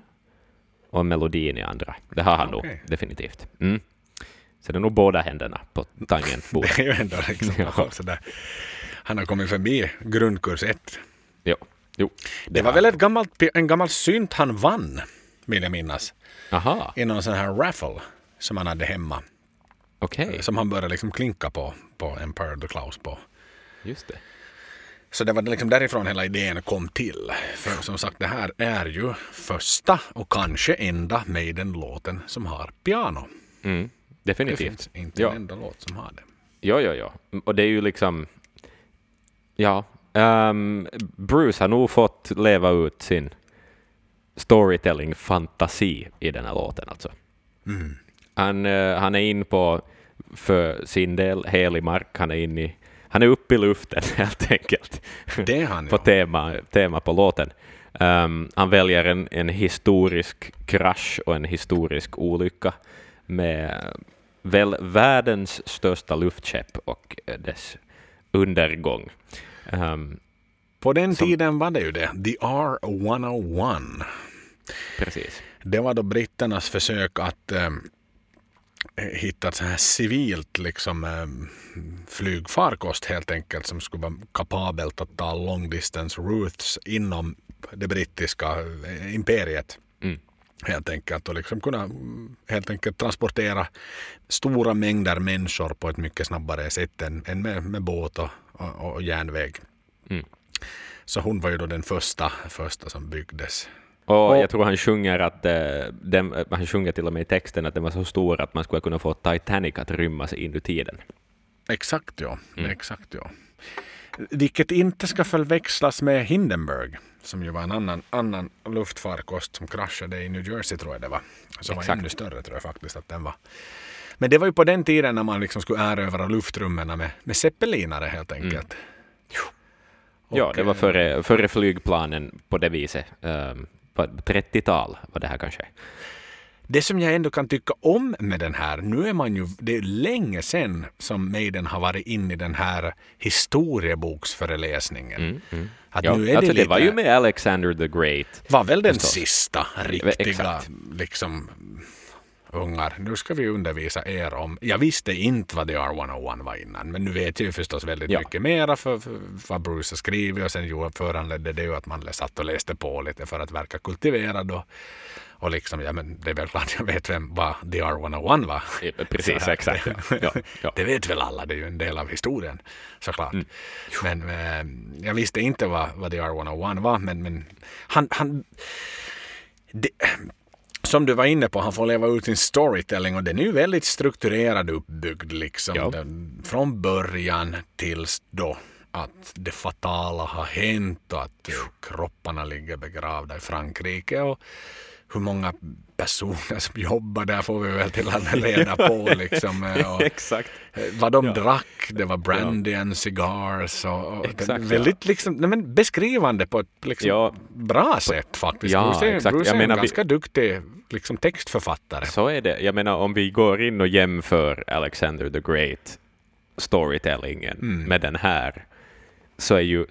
B: och melodin i andra. Det har han
A: Okej.
B: nog definitivt. Mm. Så det är nog båda händerna på tangentbordet.
A: Det är ju ändå liksom
B: Ja.
A: sådär. Han har kommit förbi grundkurs ett.
B: jo. jo.
A: Det var
B: har-
A: väl ett gammalt, en gammal synt han vann, vill jag minnas,
B: Aha,
A: i någon sån här raffle som han hade hemma.
B: okej.
A: Som han började liksom klinka på, på Empire of the Clouds på.
B: Just det.
A: Så det var liksom därifrån hela idén kom till. För som sagt, det här är ju första och kanske enda Maiden-låten som har piano.
B: Mm.
A: Det
B: Definitivt.
A: finns inte
B: Ja.
A: en enda låt som har det.
B: Jo, jo, jo. Och det är ju liksom... Ja. ehm, Bruce har nog fått leva ut sin storytelling-fantasi i den här låten alltså.
A: Mm.
B: Han, eh, han är in på, för sin del, helig mark. Han är, in i, han är uppe i luften helt enkelt
A: Det är han
B: på
A: ju.
B: tema, tema på låten. Ehm, han väljer en, en historisk krasch och en historisk olycka med väl världens största luftskepp och dess undergång. Ehm,
A: På den tiden var det ju det. The R101.
B: Precis.
A: Det var då britternas försök att eh, hitta ett så här civilt liksom, eh, flygfarkost helt enkelt som skulle vara kapabelt att ta long distance routes inom det brittiska eh, imperiet.
B: Mm.
A: Helt enkelt och liksom kunna mm, helt enkelt transportera stora mängder människor på ett mycket snabbare sätt än, än med, med båt och, och, och järnväg.
B: Mm.
A: Så hon var ju då den första, första som byggdes.
B: Och,
A: Och-
B: jag tror han sjunger att eh, den, han sjunger till och med i texten att den var så stor att man skulle kunna få Titanic att rymmas inuti den.
A: Exakt ja.
B: Mm.
A: Exakt ja. Vilket inte ska förväxlas med Hindenburg som ju var en annan, annan luftfarkost som kraschade i New Jersey tror jag det var. Som var
B: Exakt.
A: ännu större tror jag faktiskt att den var. Men det var ju på den tiden när man liksom skulle erövra luftrummen med, med zeppelinare helt enkelt. Och,
B: ja, det var före, före flygplanen på det viset. Um, på 30-tal var det här kanske.
A: Det som jag ändå kan tycka om med den här, nu är man ju, det är länge sedan som Maiden har varit inne i den här historieboksföreläsningen.
B: Mm, mm.
A: Att
B: Ja,
A: nu är
B: alltså
A: det,
B: det var
A: lite-
B: ju med Alexander the Great.
A: var väl den
B: Förstås.
A: sista riktiga
B: Exakt.
A: liksom ungar. Nu ska vi undervisa er om. Jag visste inte vad The R101 var innan, men nu vet jag ju förstås väldigt
B: Ja.
A: mycket mera för, för vad Bruce har skrivit och sen föranledde det ju att man satt och läste på lite för att verka kultiverad och, och liksom, ja men det är väl klart jag vet vem vad The R101 var.
B: Ja, Precis, exakt.
A: det-
B: Ja, ja.
A: Det vet väl alla, det är ju en del av historien såklart.
B: Mm.
A: Men eh, jag visste inte vad, vad The R101 var, men, men han, han det, som du var inne på, han får leva ut sin storytelling och den är ju väldigt strukturerad uppbyggd liksom.
B: Ja.
A: Den, från början tills då att det fatala har hänt och att eh, kropparna ligger begravda i Frankrike och hur många personer som jobbar där får vi väl till att reda på liksom. eh, Och,
B: Exakt.
A: Eh, Vad de
B: Ja.
A: drack, det var brandy and cigars och, och
B: Exakt,
A: det,
B: ja.
A: väldigt liksom, nej, men beskrivande på ett liksom,
B: Ja.
A: bra sätt faktiskt.
B: Ja,
A: Bruce är,
B: exakt.
A: Bruce är en
B: vi-
A: ganska duktig liksom, textförfattare.
B: Så är det. Jag menar, om vi går in och jämför Alexander the Great storytellingen
A: Mm.
B: med den här, så är ju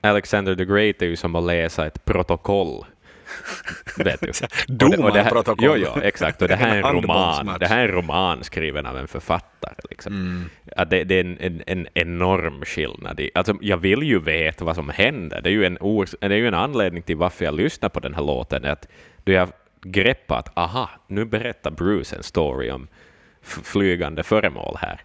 B: Alexander the Great är ju som att läsa ett protokoll. Vet du?
A: Domarprotokoll.
B: Jo, jo, exakt. Och det här är en roman. Det här är en roman skriven av en författare. Liksom.
A: Mm.
B: Ja, det, det är en, en, en enorm skillnad. Alltså, jag vill ju veta vad som händer. Det är ju en, det är ju en anledning till varför jag lyssnar på den här låten. Att då jag greppar att aha, nu berättar Bruce en story om flygande föremål här.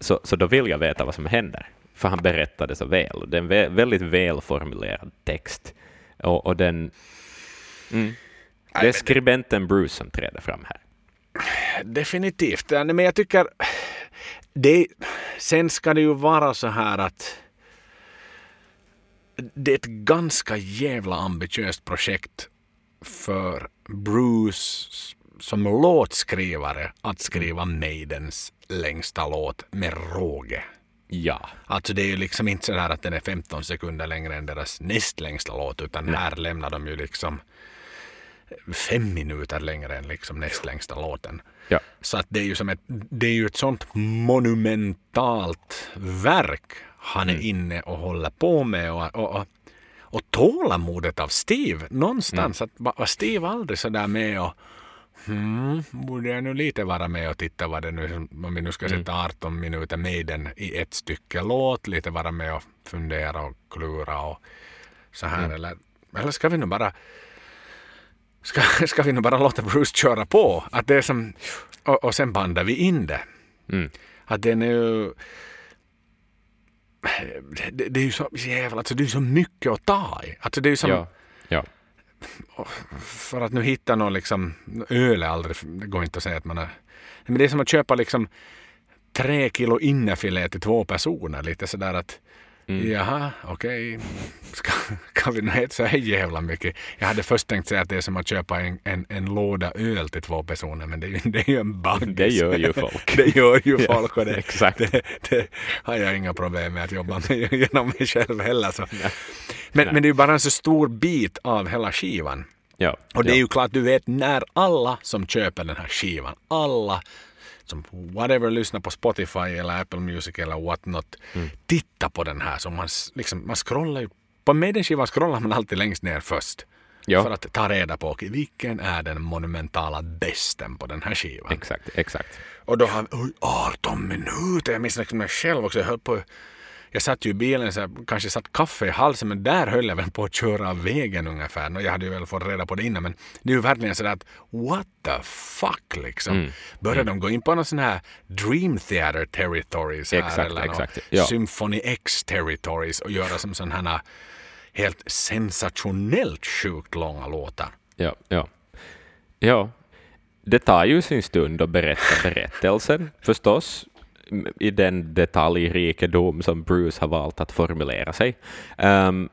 B: Så, så då vill jag veta vad som händer. För han berättade så väl. Det är en vä- väldigt välformulerad text. Och, och den... Mm. Det är skribenten Bruce som träder fram här.
A: Definitivt. Men jag tycker... Det, sen ska det ju vara så här att det är ett ganska jävla ambitiöst projekt för Bruce som låtskrivare att skriva Maidens längsta låt med råge.
B: Ja.
A: Alltså det är ju liksom inte så där att den är 15 sekunder längre än deras näst längsta låt utan här lämnar de ju liksom fem minuter längre än liksom näst längsta låten.
B: Ja.
A: Så att det är ju som ett, det är ju ett sånt monumentalt verk han är inne och håller på med och, och, och, och tålamodet av Steve någonstans. Att var Steve aldrig så där med och Hmm, borde jag nu lite vara med och titta vad det nu om vi nu ska sätta 18 minuter med den i ett stycke låt, lite vara med och fundera och klura och så här eller, eller ska vi nu bara ska, ska vi nu bara låta Bruce köra på? Att det är som, och, och sen bandar vi in det.
B: Mm.
A: Att den är ju det, det är ju så jävla, alltså det är så mycket att ta i. Alltså det är ju som,
B: Ja. ja.
A: för att nu hitta någon liksom, öl är aldrig, det går inte att säga att man är, men det är som att köpa liksom tre kilo innefilé till två personer. Lite sådär att
B: Mm.
A: jaha, okej, ska, kan vi nu äta så här jävla mycket? Jag hade först tänkt säga att det är som att köpa en, en, en låda öl till två personer, men det det är ju en baggis.
B: Det gör ju folk.
A: det gör ju folk och det,
B: exakt.
A: det, det har jag inga problem med att jobba med genom mig själv heller. Så. Men, men det är ju bara en så stor bit av hela skivan.
B: Ja.
A: Och det är
B: ja.
A: ju klart, du vet när alla som köper den här skivan, alla som whatever lyssnar på Spotify eller Apple Music eller what not,
B: Mm.
A: tittar på den här. Så man, liksom, man scrollar ju på en Maiden-skiva scrollar man alltid längst ner först.
B: Ja.
A: För att ta reda på okej, vilken är den monumentala bästen på den här skivan.
B: Exakt, exakt.
A: Och då har vi, oj, 18 minuter. Jag minns liksom mig själv också. Jag höll på jag satt ju i bilen, så jag kanske satt kaffe i halsen, men där höll jag väl på att köra av vägen ungefär. Jag hade ju väl fått reda på det innan, men det är ju verkligen sådär att what the fuck liksom.
B: Mm.
A: Börjar de gå in på någon sån här Dream Theater territories här,
B: Exakt,
A: eller
B: exakt, ja.
A: Symphony X territories och göra som sån här helt sensationellt sjukt långa låtar.
B: Ja, ja. Ja, det tar ju sin stund att berätta berättelsen förstås, i den detaljrikedom som Bruce har valt att formulera sig. Ehm,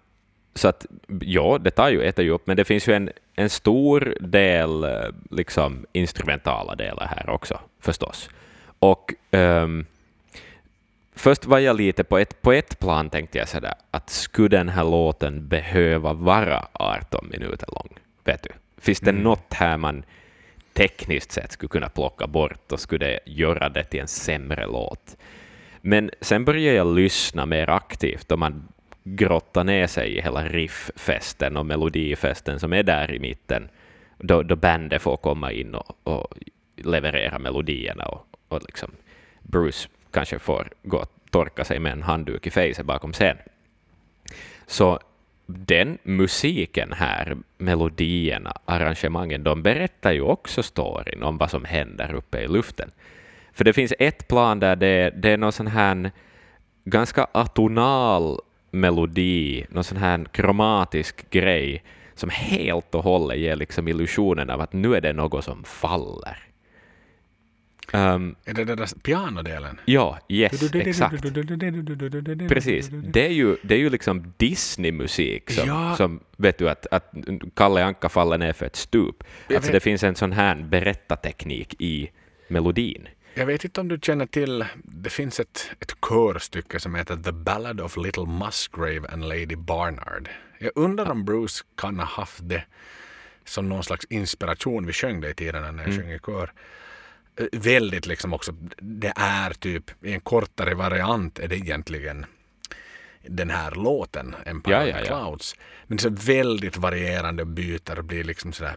B: så att ja, det tar ju, äter ju upp, men det finns ju en, en stor del eh, liksom, instrumentala delar här också, förstås. Och ehm, först var jag lite på ett, på ett plan tänkte jag sådär, att skulle den här låten behöva vara 18 minuter lång? Vet du? Finns det
A: Mm.
B: något här man tekniskt sett skulle kunna plocka bort och skulle det göra det till en sämre låt? Men sen började jag lyssna mer aktivt och man grottar ner sig i hela rifffesten och melodifesten som är där i mitten, då, då bandet får komma in och, och leverera melodierna och, och liksom Bruce kanske får gå och torka sig med en handduk i fejset bakom scen. Så den musiken här, melodierna, arrangemangen, de berättar ju också storyn om vad som händer uppe i luften. För det finns ett plan där det, det är någon sån här ganska atonal melodi, någon sån här kromatisk grej som helt och hållet ger liksom illusionen av att nu är det något som faller. Um,
A: Är det den där pianodelen?
B: ja, yes, exakt. Precis. Det är ju, det är ju liksom Disney-musik som,
A: Ja.
B: som vet du att, att Kalle Anka faller ner för ett stup. Alltså det finns en sån här berättarteknik i melodin.
A: Jag vet inte om du känner till, det finns ett, ett körstycke som heter The Ballad of Little Musgrave and Lady Barnard. Jag undrar om Bruce kan ha haft det som någon slags inspiration. Vi sjöng det i tiden när jag sjöng i kör. Väldigt liksom också, det är typ i en kortare variant är det egentligen den här låten, Empire
B: Ja, ja, ja.
A: Clouds. Men så väldigt varierande och byter och blir liksom sådär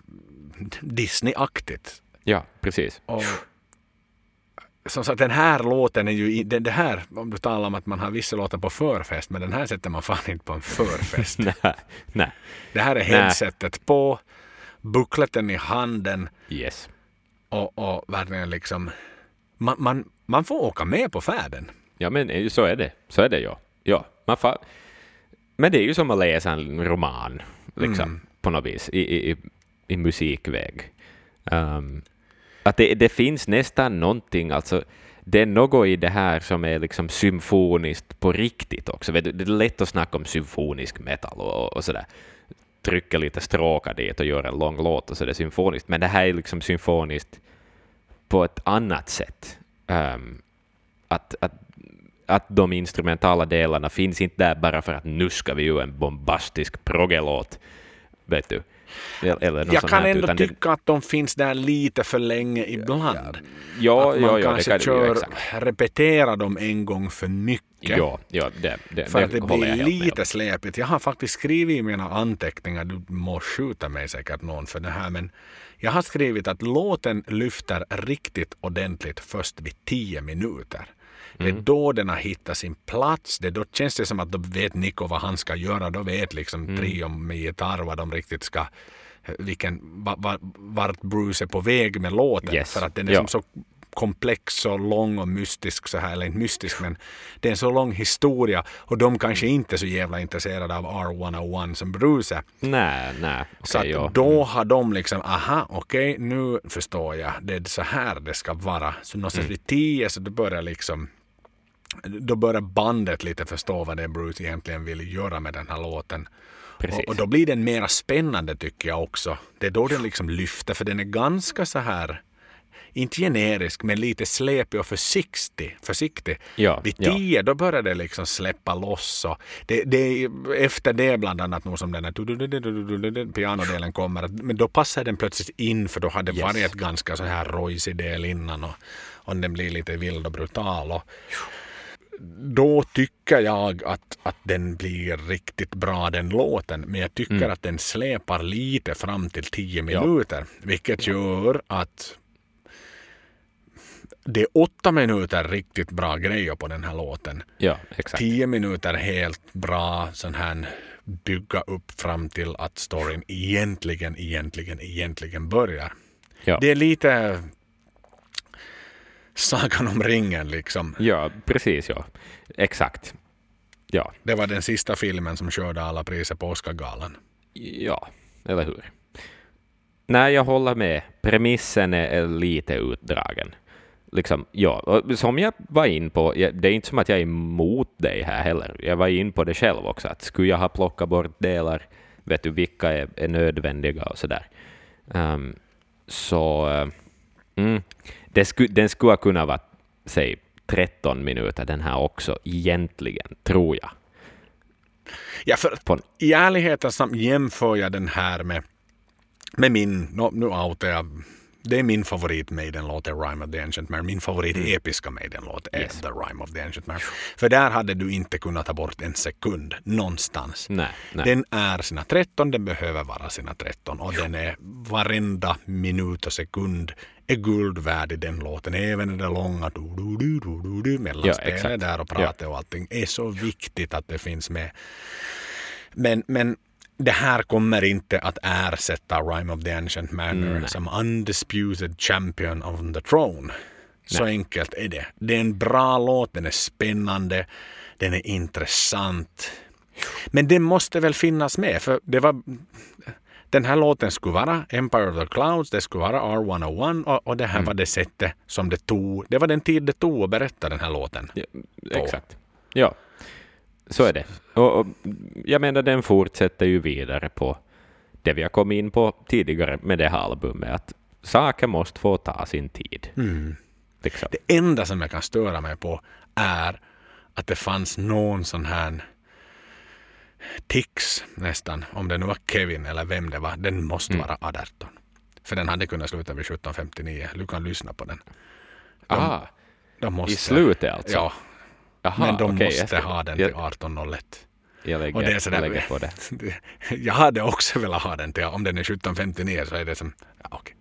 A: Disney-aktigt.
B: Ja, precis.
A: Och, som sagt, den här låten är ju, i- det, här, om du talar om att man har vissa låtar på förfest, men den här sätter man fan inte på en förfest.
B: nej, nej.
A: det här är headsetet på, bukleten i handen
B: Yes.
A: Och, och verkligen liksom, man, man, man får åka med på färden.
B: Ja, men så är det. Så är det, ja. ja man fa- men det är ju som att läsa en roman, liksom,
A: Mm.
B: på något vis, i, i, i, musikväg. Um, att det, det finns nästan någonting, alltså, det är något i det här som är liksom symfoniskt på riktigt också. Det är lätt att snacka om symfonisk metal och, och sådär trycker lite stråkar dit och gör en lång låt och så är det symfoniskt. Men det här är liksom symfoniskt på ett annat sätt. Um, att, att, att de instrumentala delarna finns inte där bara för att nu ska vi ju en bombastisk proggelåt. Vet du? Eller,
A: Jag kan
B: här,
A: ändå
B: det-
A: tycka att de finns där lite för länge ibland.
B: Ja,
A: att man
B: ja, ja, det
A: kanske
B: kan du ju,
A: kör, repeterar dem en gång för mycket.
B: Ja, ja det, det,
A: För
B: det
A: att det blir
B: helt med
A: lite släpigt. Jag har faktiskt skrivit i mina anteckningar, du må skjuta mig säkert någon för det här, men jag har skrivit att låten lyfter riktigt ordentligt först vid 10 minuter. Det är
B: Mm.
A: då den har hittat sin plats. Det då känns det som att då vet Nico vad han ska göra. Då vet liksom
B: Mm.
A: trion med gitarr vad de riktigt ska vilken, va- va- vart Bruce är på väg med låten.
B: Yes.
A: För att den är
B: Ja.
A: så komplex och lång och mystisk så här, eller inte mystisk men det är en så lång historia och de kanske inte är så jävla intresserade av R101 som Bruce är.
B: Nej, nej.
A: Så
B: okej,
A: att
B: ja.
A: då har de liksom, aha, okej, nu förstår jag, det är så här det ska vara. Så någonstans
B: Mm.
A: vid tio så då börjar liksom då börjar bandet lite förstå vad det är Bruce egentligen vill göra med den här låten. Och, och då blir den mera spännande tycker jag också. Det är då den liksom lyfter för den är ganska så här inte generisk men lite släpig och försiktig. försiktig.
B: Ja,
A: Vid
B: ja.
A: tio då börjar det liksom släppa loss. Och det, det efter det bland annat nog som den här pianodelen kommer. Men då passar den plötsligt in för då hade det
B: Yes.
A: varit ganska så här rojsig del innan och, och den blir lite vild och brutal. Och då tycker jag att, att den blir riktigt bra den låten. Men jag tycker
B: Mm.
A: att den släpar lite fram till tio
B: Ja.
A: minuter. Vilket gör att det är åtta minuter riktigt bra grejer på den här låten.
B: Ja, exakt.
A: Tio minuter helt bra sån här bygga upp fram till att storyn egentligen, egentligen, egentligen börjar.
B: Ja.
A: Det är lite Sagan om ringen liksom.
B: ja, precis ja. Exakt. Ja,
A: Det var den sista filmen som körde alla priser på Oscargalan.
B: ja, eller hur? Nej, jag håller med. Premissen är, lite utdragen. Liksom, ja, och som jag var in på, det är inte som att jag är emot dig här heller. Jag var in på det själv också, att skulle jag ha plockat bort delar, vet du vilka är, är nödvändiga och sådär. Um, så eh, mm, sku, den skulle ha kunnat vara, säg 13 minuter den här också, egentligen, tror jag.
A: Ja, för
B: På,
A: i ärlighetens namn jämför jag den här med, med min, no, nu outar jag, det är min favorit Maiden-låt, är Rime of the Ancient Mariner. Min favorit episka Maiden-låt är
B: Mm. Yes.
A: The Rime of the Ancient Mariner. För där hade du inte kunnat ta bort en sekund någonstans.
B: nej, nej.
A: Den är sina 13, den behöver vara sina 13 och den är varenda minut och sekund är guld värd i den låten. Även det långa du, du, du, du, du, du, mellanspelet
B: exakt.
A: där och pratet och allting är så viktigt att det finns med. Men, men det här kommer inte att ersätta Rime of the Ancient Manor
B: Nej.
A: som undisputed champion of the throne. Så enkelt är det. Det är en bra låt, den är spännande, den är intressant. Men den måste väl finnas med, för det var... Den här låten skulle vara Empire of the Clouds, det skulle vara R101 och, och det här var det sättet som det tog. Det var den tid det tog att berätta den här låten.
B: Ja, exakt. Ja, så är det. Och, och jag menar, den fortsätter ju vidare på det vi har kommit in på tidigare med det här albumet, att saker måste få ta sin tid. Liksom.
A: Det enda som jag kan störa mig på är att det fanns någon sån här tics nästan, om det nu var Kevin eller vem det var, den måste
B: Mm.
A: vara 18. För den hade kunnat sluta vid 17.59. Du kan lyssna på den.
B: Aha,
A: De måste,
B: i slutet alltså?
A: Ja,
B: Aha,
A: men de
B: okej,
A: måste
B: ska-
A: ha den till 18.01.
B: Jag lägger,
A: Och det är sådär,
B: jag lägger på det.
A: jag hade också velat ha den till, om den är 17.59 så är det som, ja, okej.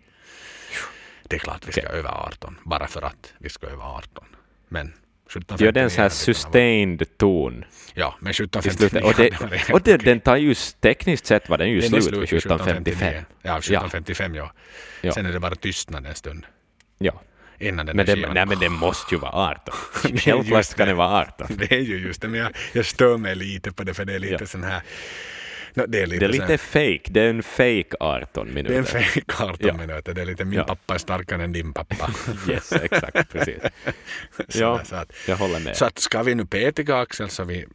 A: Det är klart vi ska över 18, bara för att vi ska över 18. Men 17.59
B: Gör den så här sustained ton
A: Ja, men
B: i
A: 17.59
B: slutet. Och, det, och det, den tar ju, tekniskt sett var den ju
A: Den är
B: slut vid
A: vid
B: 17.55.
A: Ja, 17.55 ja.
B: Ja.
A: Sen är det bara tystnad en stund.
B: Ja.
A: Innan den
B: Men, det,
A: skivan-
B: nej, men det måste ju vara 18.
A: Det är just
B: Självklart ska
A: det.
B: den vara 18.
A: Det är ju just det, men jag, jag stör mig lite på det för det är lite
B: Ja.
A: sån här... No, det är lite,
B: Det är lite fake. Det är en fake 18 minuter.
A: det är en fake 18
B: Ja.
A: minuter. Det är lite min
B: Ja.
A: pappa är starkare än din pappa.
B: Yes, exakt. Precis.
A: Så
B: Ja,
A: så att,
B: jag håller med.
A: så att ska vi nu petiga Axel så vi...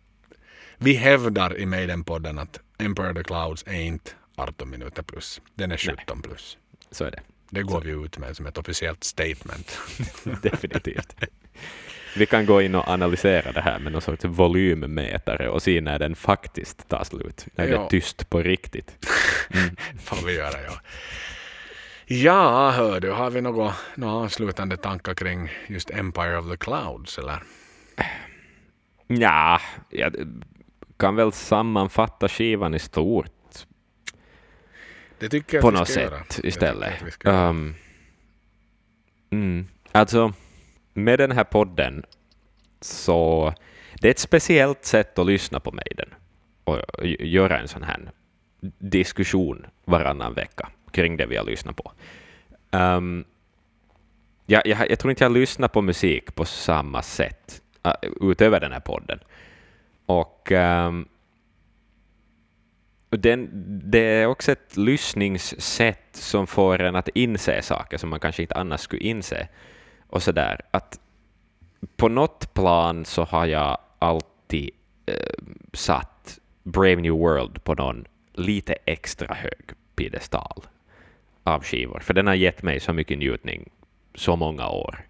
A: Vi hävdar i Maiden-podden att Emperor of the Clouds är inte 18 minuter plus. Den är 17 plus.
B: Så är det.
A: Det går vi ut med som ett officiellt statement.
B: Definitivt. Vi kan gå in och analysera det här med någon sorts volymmätare och se när den faktiskt tar slut. När det
A: Ja.
B: är tyst på riktigt.
A: får vi göra, ja. Ja, hör du, har vi några, några avslutande tankar kring just Empire of the Clouds? Eller?
B: Ja, jag kan väl sammanfatta skivan i stort
A: Det tycker jag
B: på något sätt
A: göra.
B: Istället. Um, mm, alltså, med den här podden så det är ett speciellt sätt att lyssna på Maiden och g- göra en sån här diskussion varannan vecka kring det vi har lyssnat på. Um, jag, jag, jag tror inte jag lyssnar på musik på samma sätt uh, utöver den här podden. Och um, och den, det är också ett lyssningssätt som får en att inse saker som man kanske inte annars skulle inse. Och sådär. Att på något plan så har jag alltid eh, satt Brave New World på någon lite extra hög piedestal av skivor, för den har gett mig så mycket njutning så många år.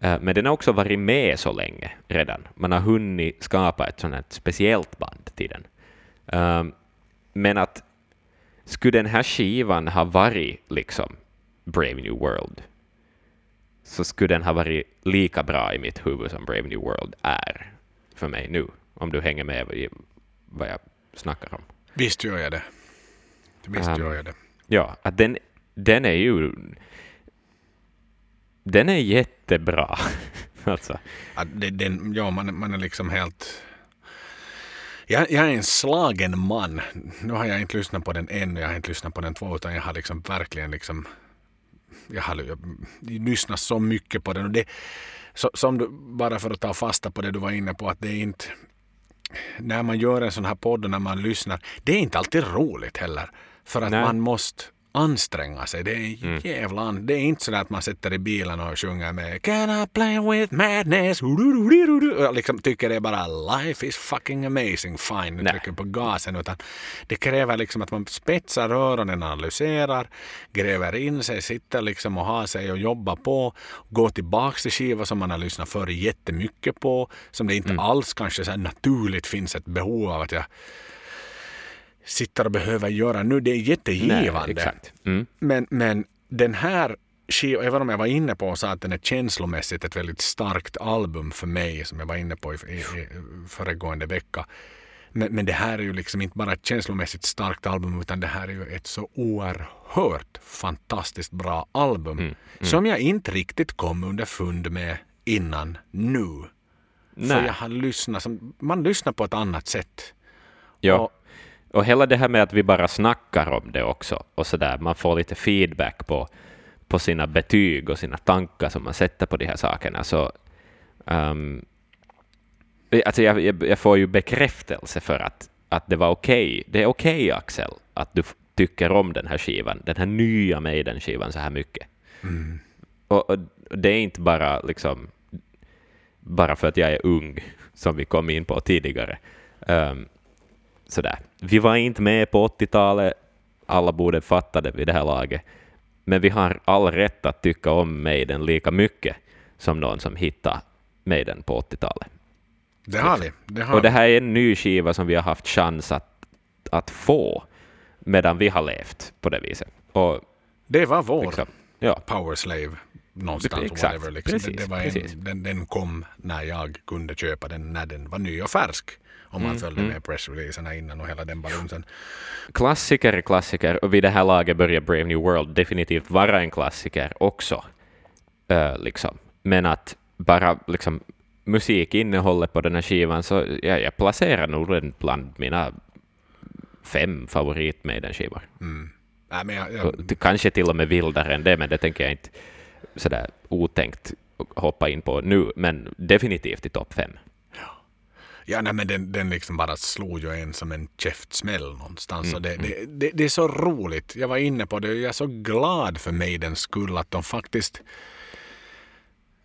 B: Eh, Men den har också varit med så länge redan. Man har hunnit skapa ett sånt här speciellt band till den. Um, men att skulle den här skivan ha varit liksom Brave New World så skulle den ha varit lika bra i mitt huvud som Brave New World är för mig nu, om du hänger med i vad jag snackar om.
A: Visst gör jag det. Visst
B: Um,
A: gör jag det.
B: Ja, att den, den är ju... Den är jättebra. alltså.
A: Att det, den, ja, man, man är liksom helt... Jag, jag är en slagen man. Nu har jag inte lyssnat på den än, jag har inte lyssnat på den två, utan jag har liksom verkligen liksom... Jag har jag, lyssnat så mycket på den. Och det, så, som du, bara för att ta fasta på det du var inne på, att det är inte... När man gör en sån här podd och när man lyssnar, det är inte alltid roligt heller. För att
B: Nej.
A: man måste anstränga sig. Det är
B: Mm.
A: jävla Det är inte så att man sitter i bilen och sjunger med Can I play with madness? Och jag liksom tycker det är bara life is fucking amazing fine.
B: Nej.
A: trycker på gasen. Utan det kräver liksom att man spetsar öronen, analyserar, gräver in sig, sitter liksom och har sig och jobbar på. Går tillbaks till skivor som man har lyssnat för jättemycket på. Som det inte
B: Mm.
A: alls kanske så naturligt finns ett behov av att jag sitter och behöver göra nu. Det är jättegivande.
B: exakt. Mm.
A: Men, men den här skivan, även om jag var inne på och sa att den är känslomässigt ett väldigt starkt album för mig, som jag var inne på i, i, i föregående vecka. Men, men det här är ju liksom inte bara ett känslomässigt starkt album, utan det här är ju ett så oerhört fantastiskt bra album.
B: Mm,
A: Som jag inte riktigt kom underfund med innan nu. För
B: Nej.
A: jag har lyssnat, som, man lyssnar på ett annat sätt.
B: Ja.
A: Och-
B: Och hela det här med att vi bara snackar om det också, och så där, man får lite feedback på, på sina betyg och sina tankar som man sätter på de här sakerna, så um, alltså jag, jag, jag får ju bekräftelse för att, att det var okej. Det är okej, Axel, att du tycker om den här skivan, den här nya Maiden-skivan så här mycket. Och, och det är inte bara liksom bara för att jag är ung, som vi kom in på tidigare. Um, sådär. Vi var inte med på 80-talet, alla borde fatta det vid det här laget, men vi har all rätt att tycka om Maiden lika mycket som någon som hittade Maiden på 80-talet.
A: Det har vi. Det har
B: Och det här är en ny skiva som vi har haft chans att, att få medan vi har levt på det viset. Och
A: Det var vår
B: liksom, ja,
A: Power Slave någonstans.
B: Exakt,
A: Whatever, liksom.
B: precis,
A: det, det var en, den, den kom när jag kunde köpa den när den var ny och färsk. Om man följde med pressreleaserna innan och hela den balunsen.
B: klassiker klassiker och vid det här laget börjar Brave New World definitivt vara en klassiker också. Ö, liksom. Men att bara liksom, musikinnehållet på den här skivan, så ja, jag placerar nog den bland mina fem favorit med den skivor.
A: Nej, men jag, jag,
B: Kanske till och med vildare än det, men det tänker jag inte sådär otänkt hoppa in på nu, men definitivt i topp fem.
A: Ja, nej, men den, den liksom bara slog ju en som en käftsmäll någonstans.
B: Mm,
A: och det, det, det, det är så roligt. Jag var inne på det. Jag är så glad för Maidens skull att de faktiskt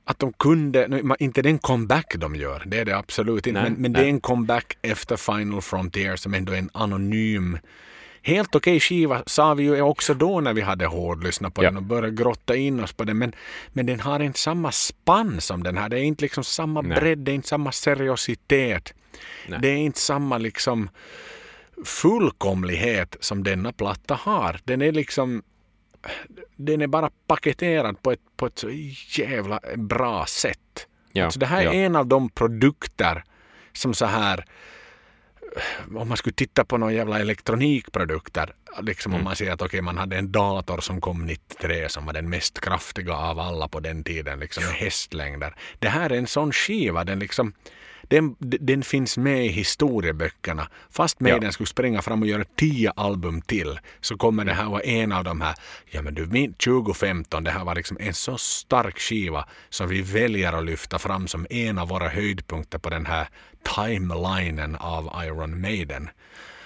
A: att de kunde, inte den comeback de gör, det är det absolut inte,
B: Nej,
A: men, men det är en comeback efter Final Frontier som ändå är en anonym Helt okej skiva sa vi ju också då när vi hade hårdlyssnat på
B: Ja.
A: den och började grotta in oss på den. Men, men den har inte samma spann som den här. Det är inte liksom samma
B: Nej.
A: bredd, det är inte samma seriositet.
B: Nej.
A: Det är inte samma liksom fullkomlighet som denna platta har. Den är liksom den är bara paketerad på ett, på ett så jävla bra sätt.
B: Ja,
A: Alltså det här
B: ja.
A: är en av de produkter som så här om man skulle titta på några jävla elektronikprodukter, liksom
B: Mm.
A: om man säger att okej, man hade en dator som kom 93 som var den mest kraftiga av alla på den tiden, liksom med hästlängder. Det här är en sån skiva, den liksom den, den finns med i historieböckerna. Fast Maiden
B: Ja.
A: skulle springa fram och göra tio album till så kommer det här vara en av de här, ja men du min 2015, det här var liksom en så stark skiva som vi väljer att lyfta fram som en av våra höjdpunkter på den här timelinen av Iron Maiden.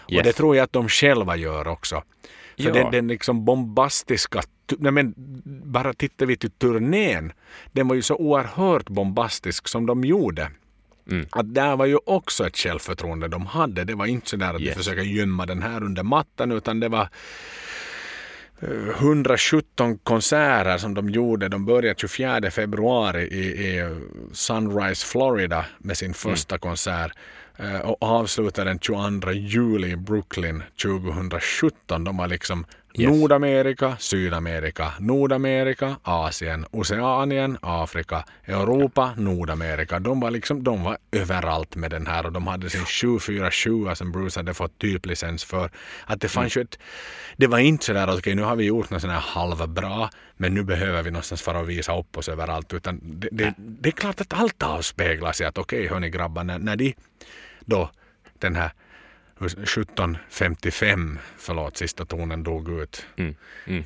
A: Och
B: Yes.
A: det tror jag att de själva gör också. För
B: Ja.
A: den, den liksom bombastiska, nej men bara tittar vi till turnén, den var ju så oerhört bombastisk som de gjorde.
B: Mm.
A: Att där var ju också ett självförtroende de hade. Det var inte så där att
B: Yes.
A: de försöker gömma den här under mattan utan det var eh, 117 konserter som de gjorde. De började 24 februari i, i Sunrise, Florida med sin första konsert eh, och avslutade den 22 juli i Brooklyn 2017. De var liksom
B: Yes.
A: Nordamerika, Sydamerika, Nordamerika, Asien, Oceanien, Afrika, Europa, Nordamerika. De var liksom, de var överallt med den här och de hade sin 747 som Bruce hade fått typlicens för. Att det fanns ju ett, det var inte sådär att okej nu har vi gjort något sån här halvbra men nu behöver vi någonstans för att visa upp oss överallt utan det, det, det är klart att allt avspeglas i att okej hörni grabbar när, när de då den här 1755, förlåt, sista tonen dog ut
B: Mm. Mm.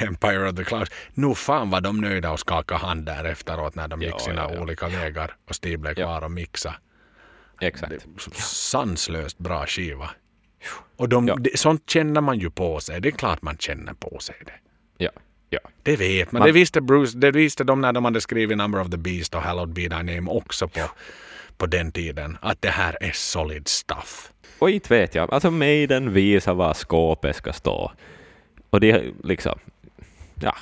A: Empire of the Clouds. Nu fan var de nöjda och skakade hand där efteråt när de gick
B: Ja,
A: sina
B: ja, ja.
A: olika vägar och Steve blev kvar och mixa.
B: Exakt.
A: Sanslöst bra skiva. Och de, det, sånt känner man ju på sig. Det är klart man känner på sig det.
B: Ja. Ja.
A: Det vet man.
B: Man-
A: Det visste Bruce, det visste de när de hade skrivit Number of the Beast och Hallowed Be Thy Name också på, på den tiden. Att det här är solid stuff.
B: Och inte vet jag, alltså Maiden visar var skåpet ska stå. Och det är liksom, ja.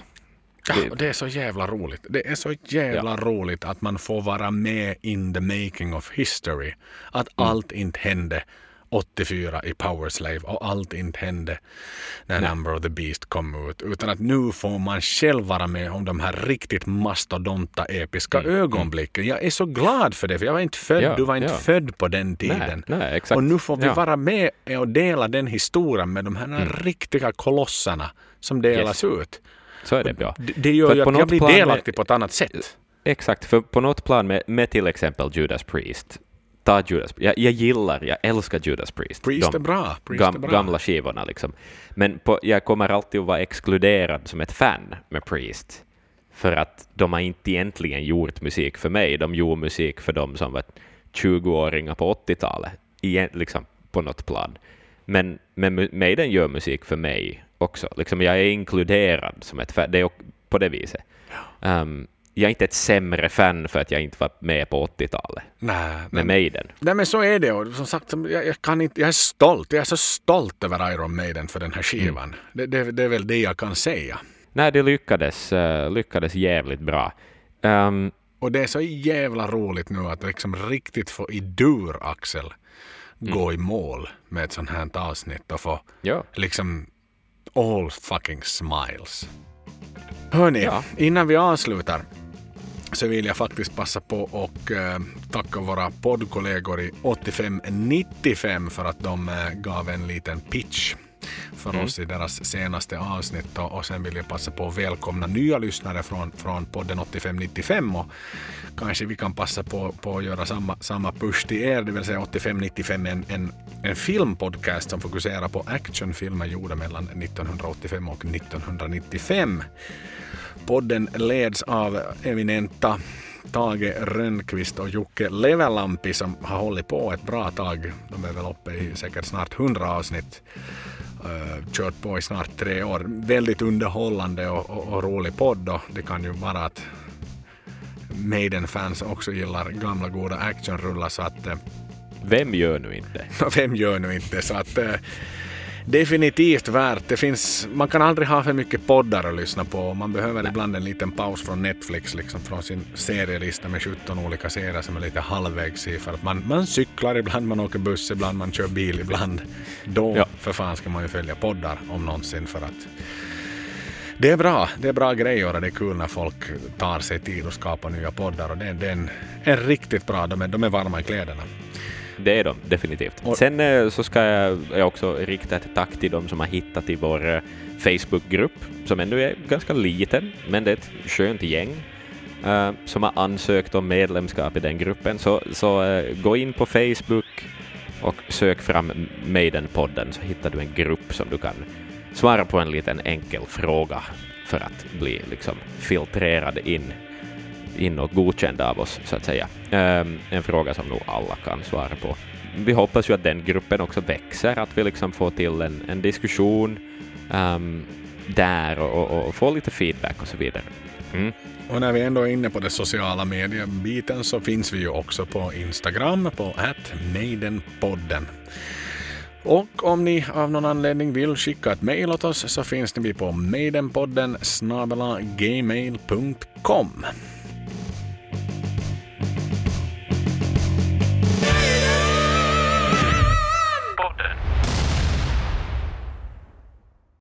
A: Ja,
B: Det-
A: och det är så jävla roligt. Det är så jävla roligt att man får vara med in the making of history. Att
B: Mm.
A: allt inte hände 84 i Power Slave och allt inte hände när
B: Nej.
A: Number of the Beast kom ut. Utan att nu får man själv vara med om de här riktigt mastodonta episka ögonblicken. Jag är så glad för det, för jag var inte född,
B: Mm. Ja,
A: du var inte
B: ja.
A: född på den tiden.
B: Nej, nej.
A: Och nu får vi
B: Ja.
A: vara med och dela den historien med de här riktiga kolossarna som delas ut.
B: Så är det ja.
A: Det, det gör ju att jag blir
B: plan med-
A: delaktig på ett annat sätt.
B: Exakt, för på något plan med, med till exempel Judas Priest, ta Judas, jag, jag gillar, jag älskar Judas Priest.
A: Priest
B: De
A: är bra. Priest
B: gam,
A: är bra.
B: gamla skivorna liksom. Men på, jag kommer alltid att vara exkluderad som ett fan med Priest. För att de har inte egentligen gjort musik för mig, de gjorde musik för de som var 20-åringar på 80-talet, igen, liksom på något plan. Men, men Maiden gör musik för mig också. Liksom jag är inkluderad som ett fan, det är på det viset. Um, jag är inte ett sämre fan för att jag inte var med på 80-talet
A: Nej,
B: med Maiden.
A: nej, men så är det. Och som sagt, jag, jag, kan inte, jag är stolt. Jag är så stolt över Iron Maiden för den här skivan.
B: Mm.
A: Det, det, det är väl det jag kan säga.
B: Nej, det lyckades, eh, lyckades jävligt bra. Um,
A: Och det är så jävla roligt nu att liksom riktigt få i dur, Axel, gå i mål med ett sånt här avsnitt och få
B: ja.
A: liksom all fucking smiles. Hörni,
B: Ja.
A: innan vi avslutar så vill jag faktiskt passa på och eh, tacka våra poddkollegor i 8595 för att de eh, gav en liten pitch för oss i deras senaste avsnitt. Och, och sen vill jag passa på att välkomna nya lyssnare från, från podden 8595 och kanske vi kan passa på, på att göra samma, samma push till er, det vill säga 8595 en, en, en filmpodcast som fokuserar på actionfilmer gjorda mellan 1985 och 1995. Podden leds av eminenta Tage Rönnqvist och Jocke Levelampi som har hållit på ett bra tag. De är väl uppe i säkert snart 100 avsnitt. Uh, kört på i snart tre år. Väldigt underhållande och, och, och rolig podd. Och det kan ju vara att Maiden-fans också gillar gamla goda actionrullar så att eh,
B: Vem gör nu inte?
A: vem gör nu inte? Så att eh, definitivt värt. Det finns, man kan aldrig ha för mycket poddar att lyssna på. Man behöver ibland en liten paus från Netflix, liksom från sin serielista med 17 olika serier som är lite halvvägs i. För att man, man cyklar ibland, man åker buss ibland, man kör bil ibland. Då
B: Ja.
A: för fan ska man ju följa poddar om någonsin för att det är bra. Det är bra grejer och det är kul när folk tar sig tid och skapar nya poddar. Och det, är- det är en, en riktigt bra. De är, de är varma i kläderna.
B: Det är de definitivt.
A: Och-
B: Sen eh, så ska jag också rikta ett tack till de som har hittat i vår eh, Facebookgrupp, som ännu är ganska liten, men det är ett skönt gäng eh, som har ansökt om medlemskap i den gruppen. Så, så eh, gå in på Facebook och sök fram Maiden-podden så hittar du en grupp som du kan svara på en liten enkel fråga för att bli liksom filtrerad in in och av oss, så att säga. Ehm, en fråga som nog alla kan svara på. Vi hoppas ju att den gruppen också växer, att vi liksom får till en, en diskussion um, där och, och, och får lite feedback och så vidare. Mm.
A: Och när vi ändå är inne på det sociala mediebiten så finns vi ju också på Instagram på Maidenpodden. Och om ni av någon anledning vill skicka ett mejl åt oss så finns ni på maidenpodden snabela gmail.com.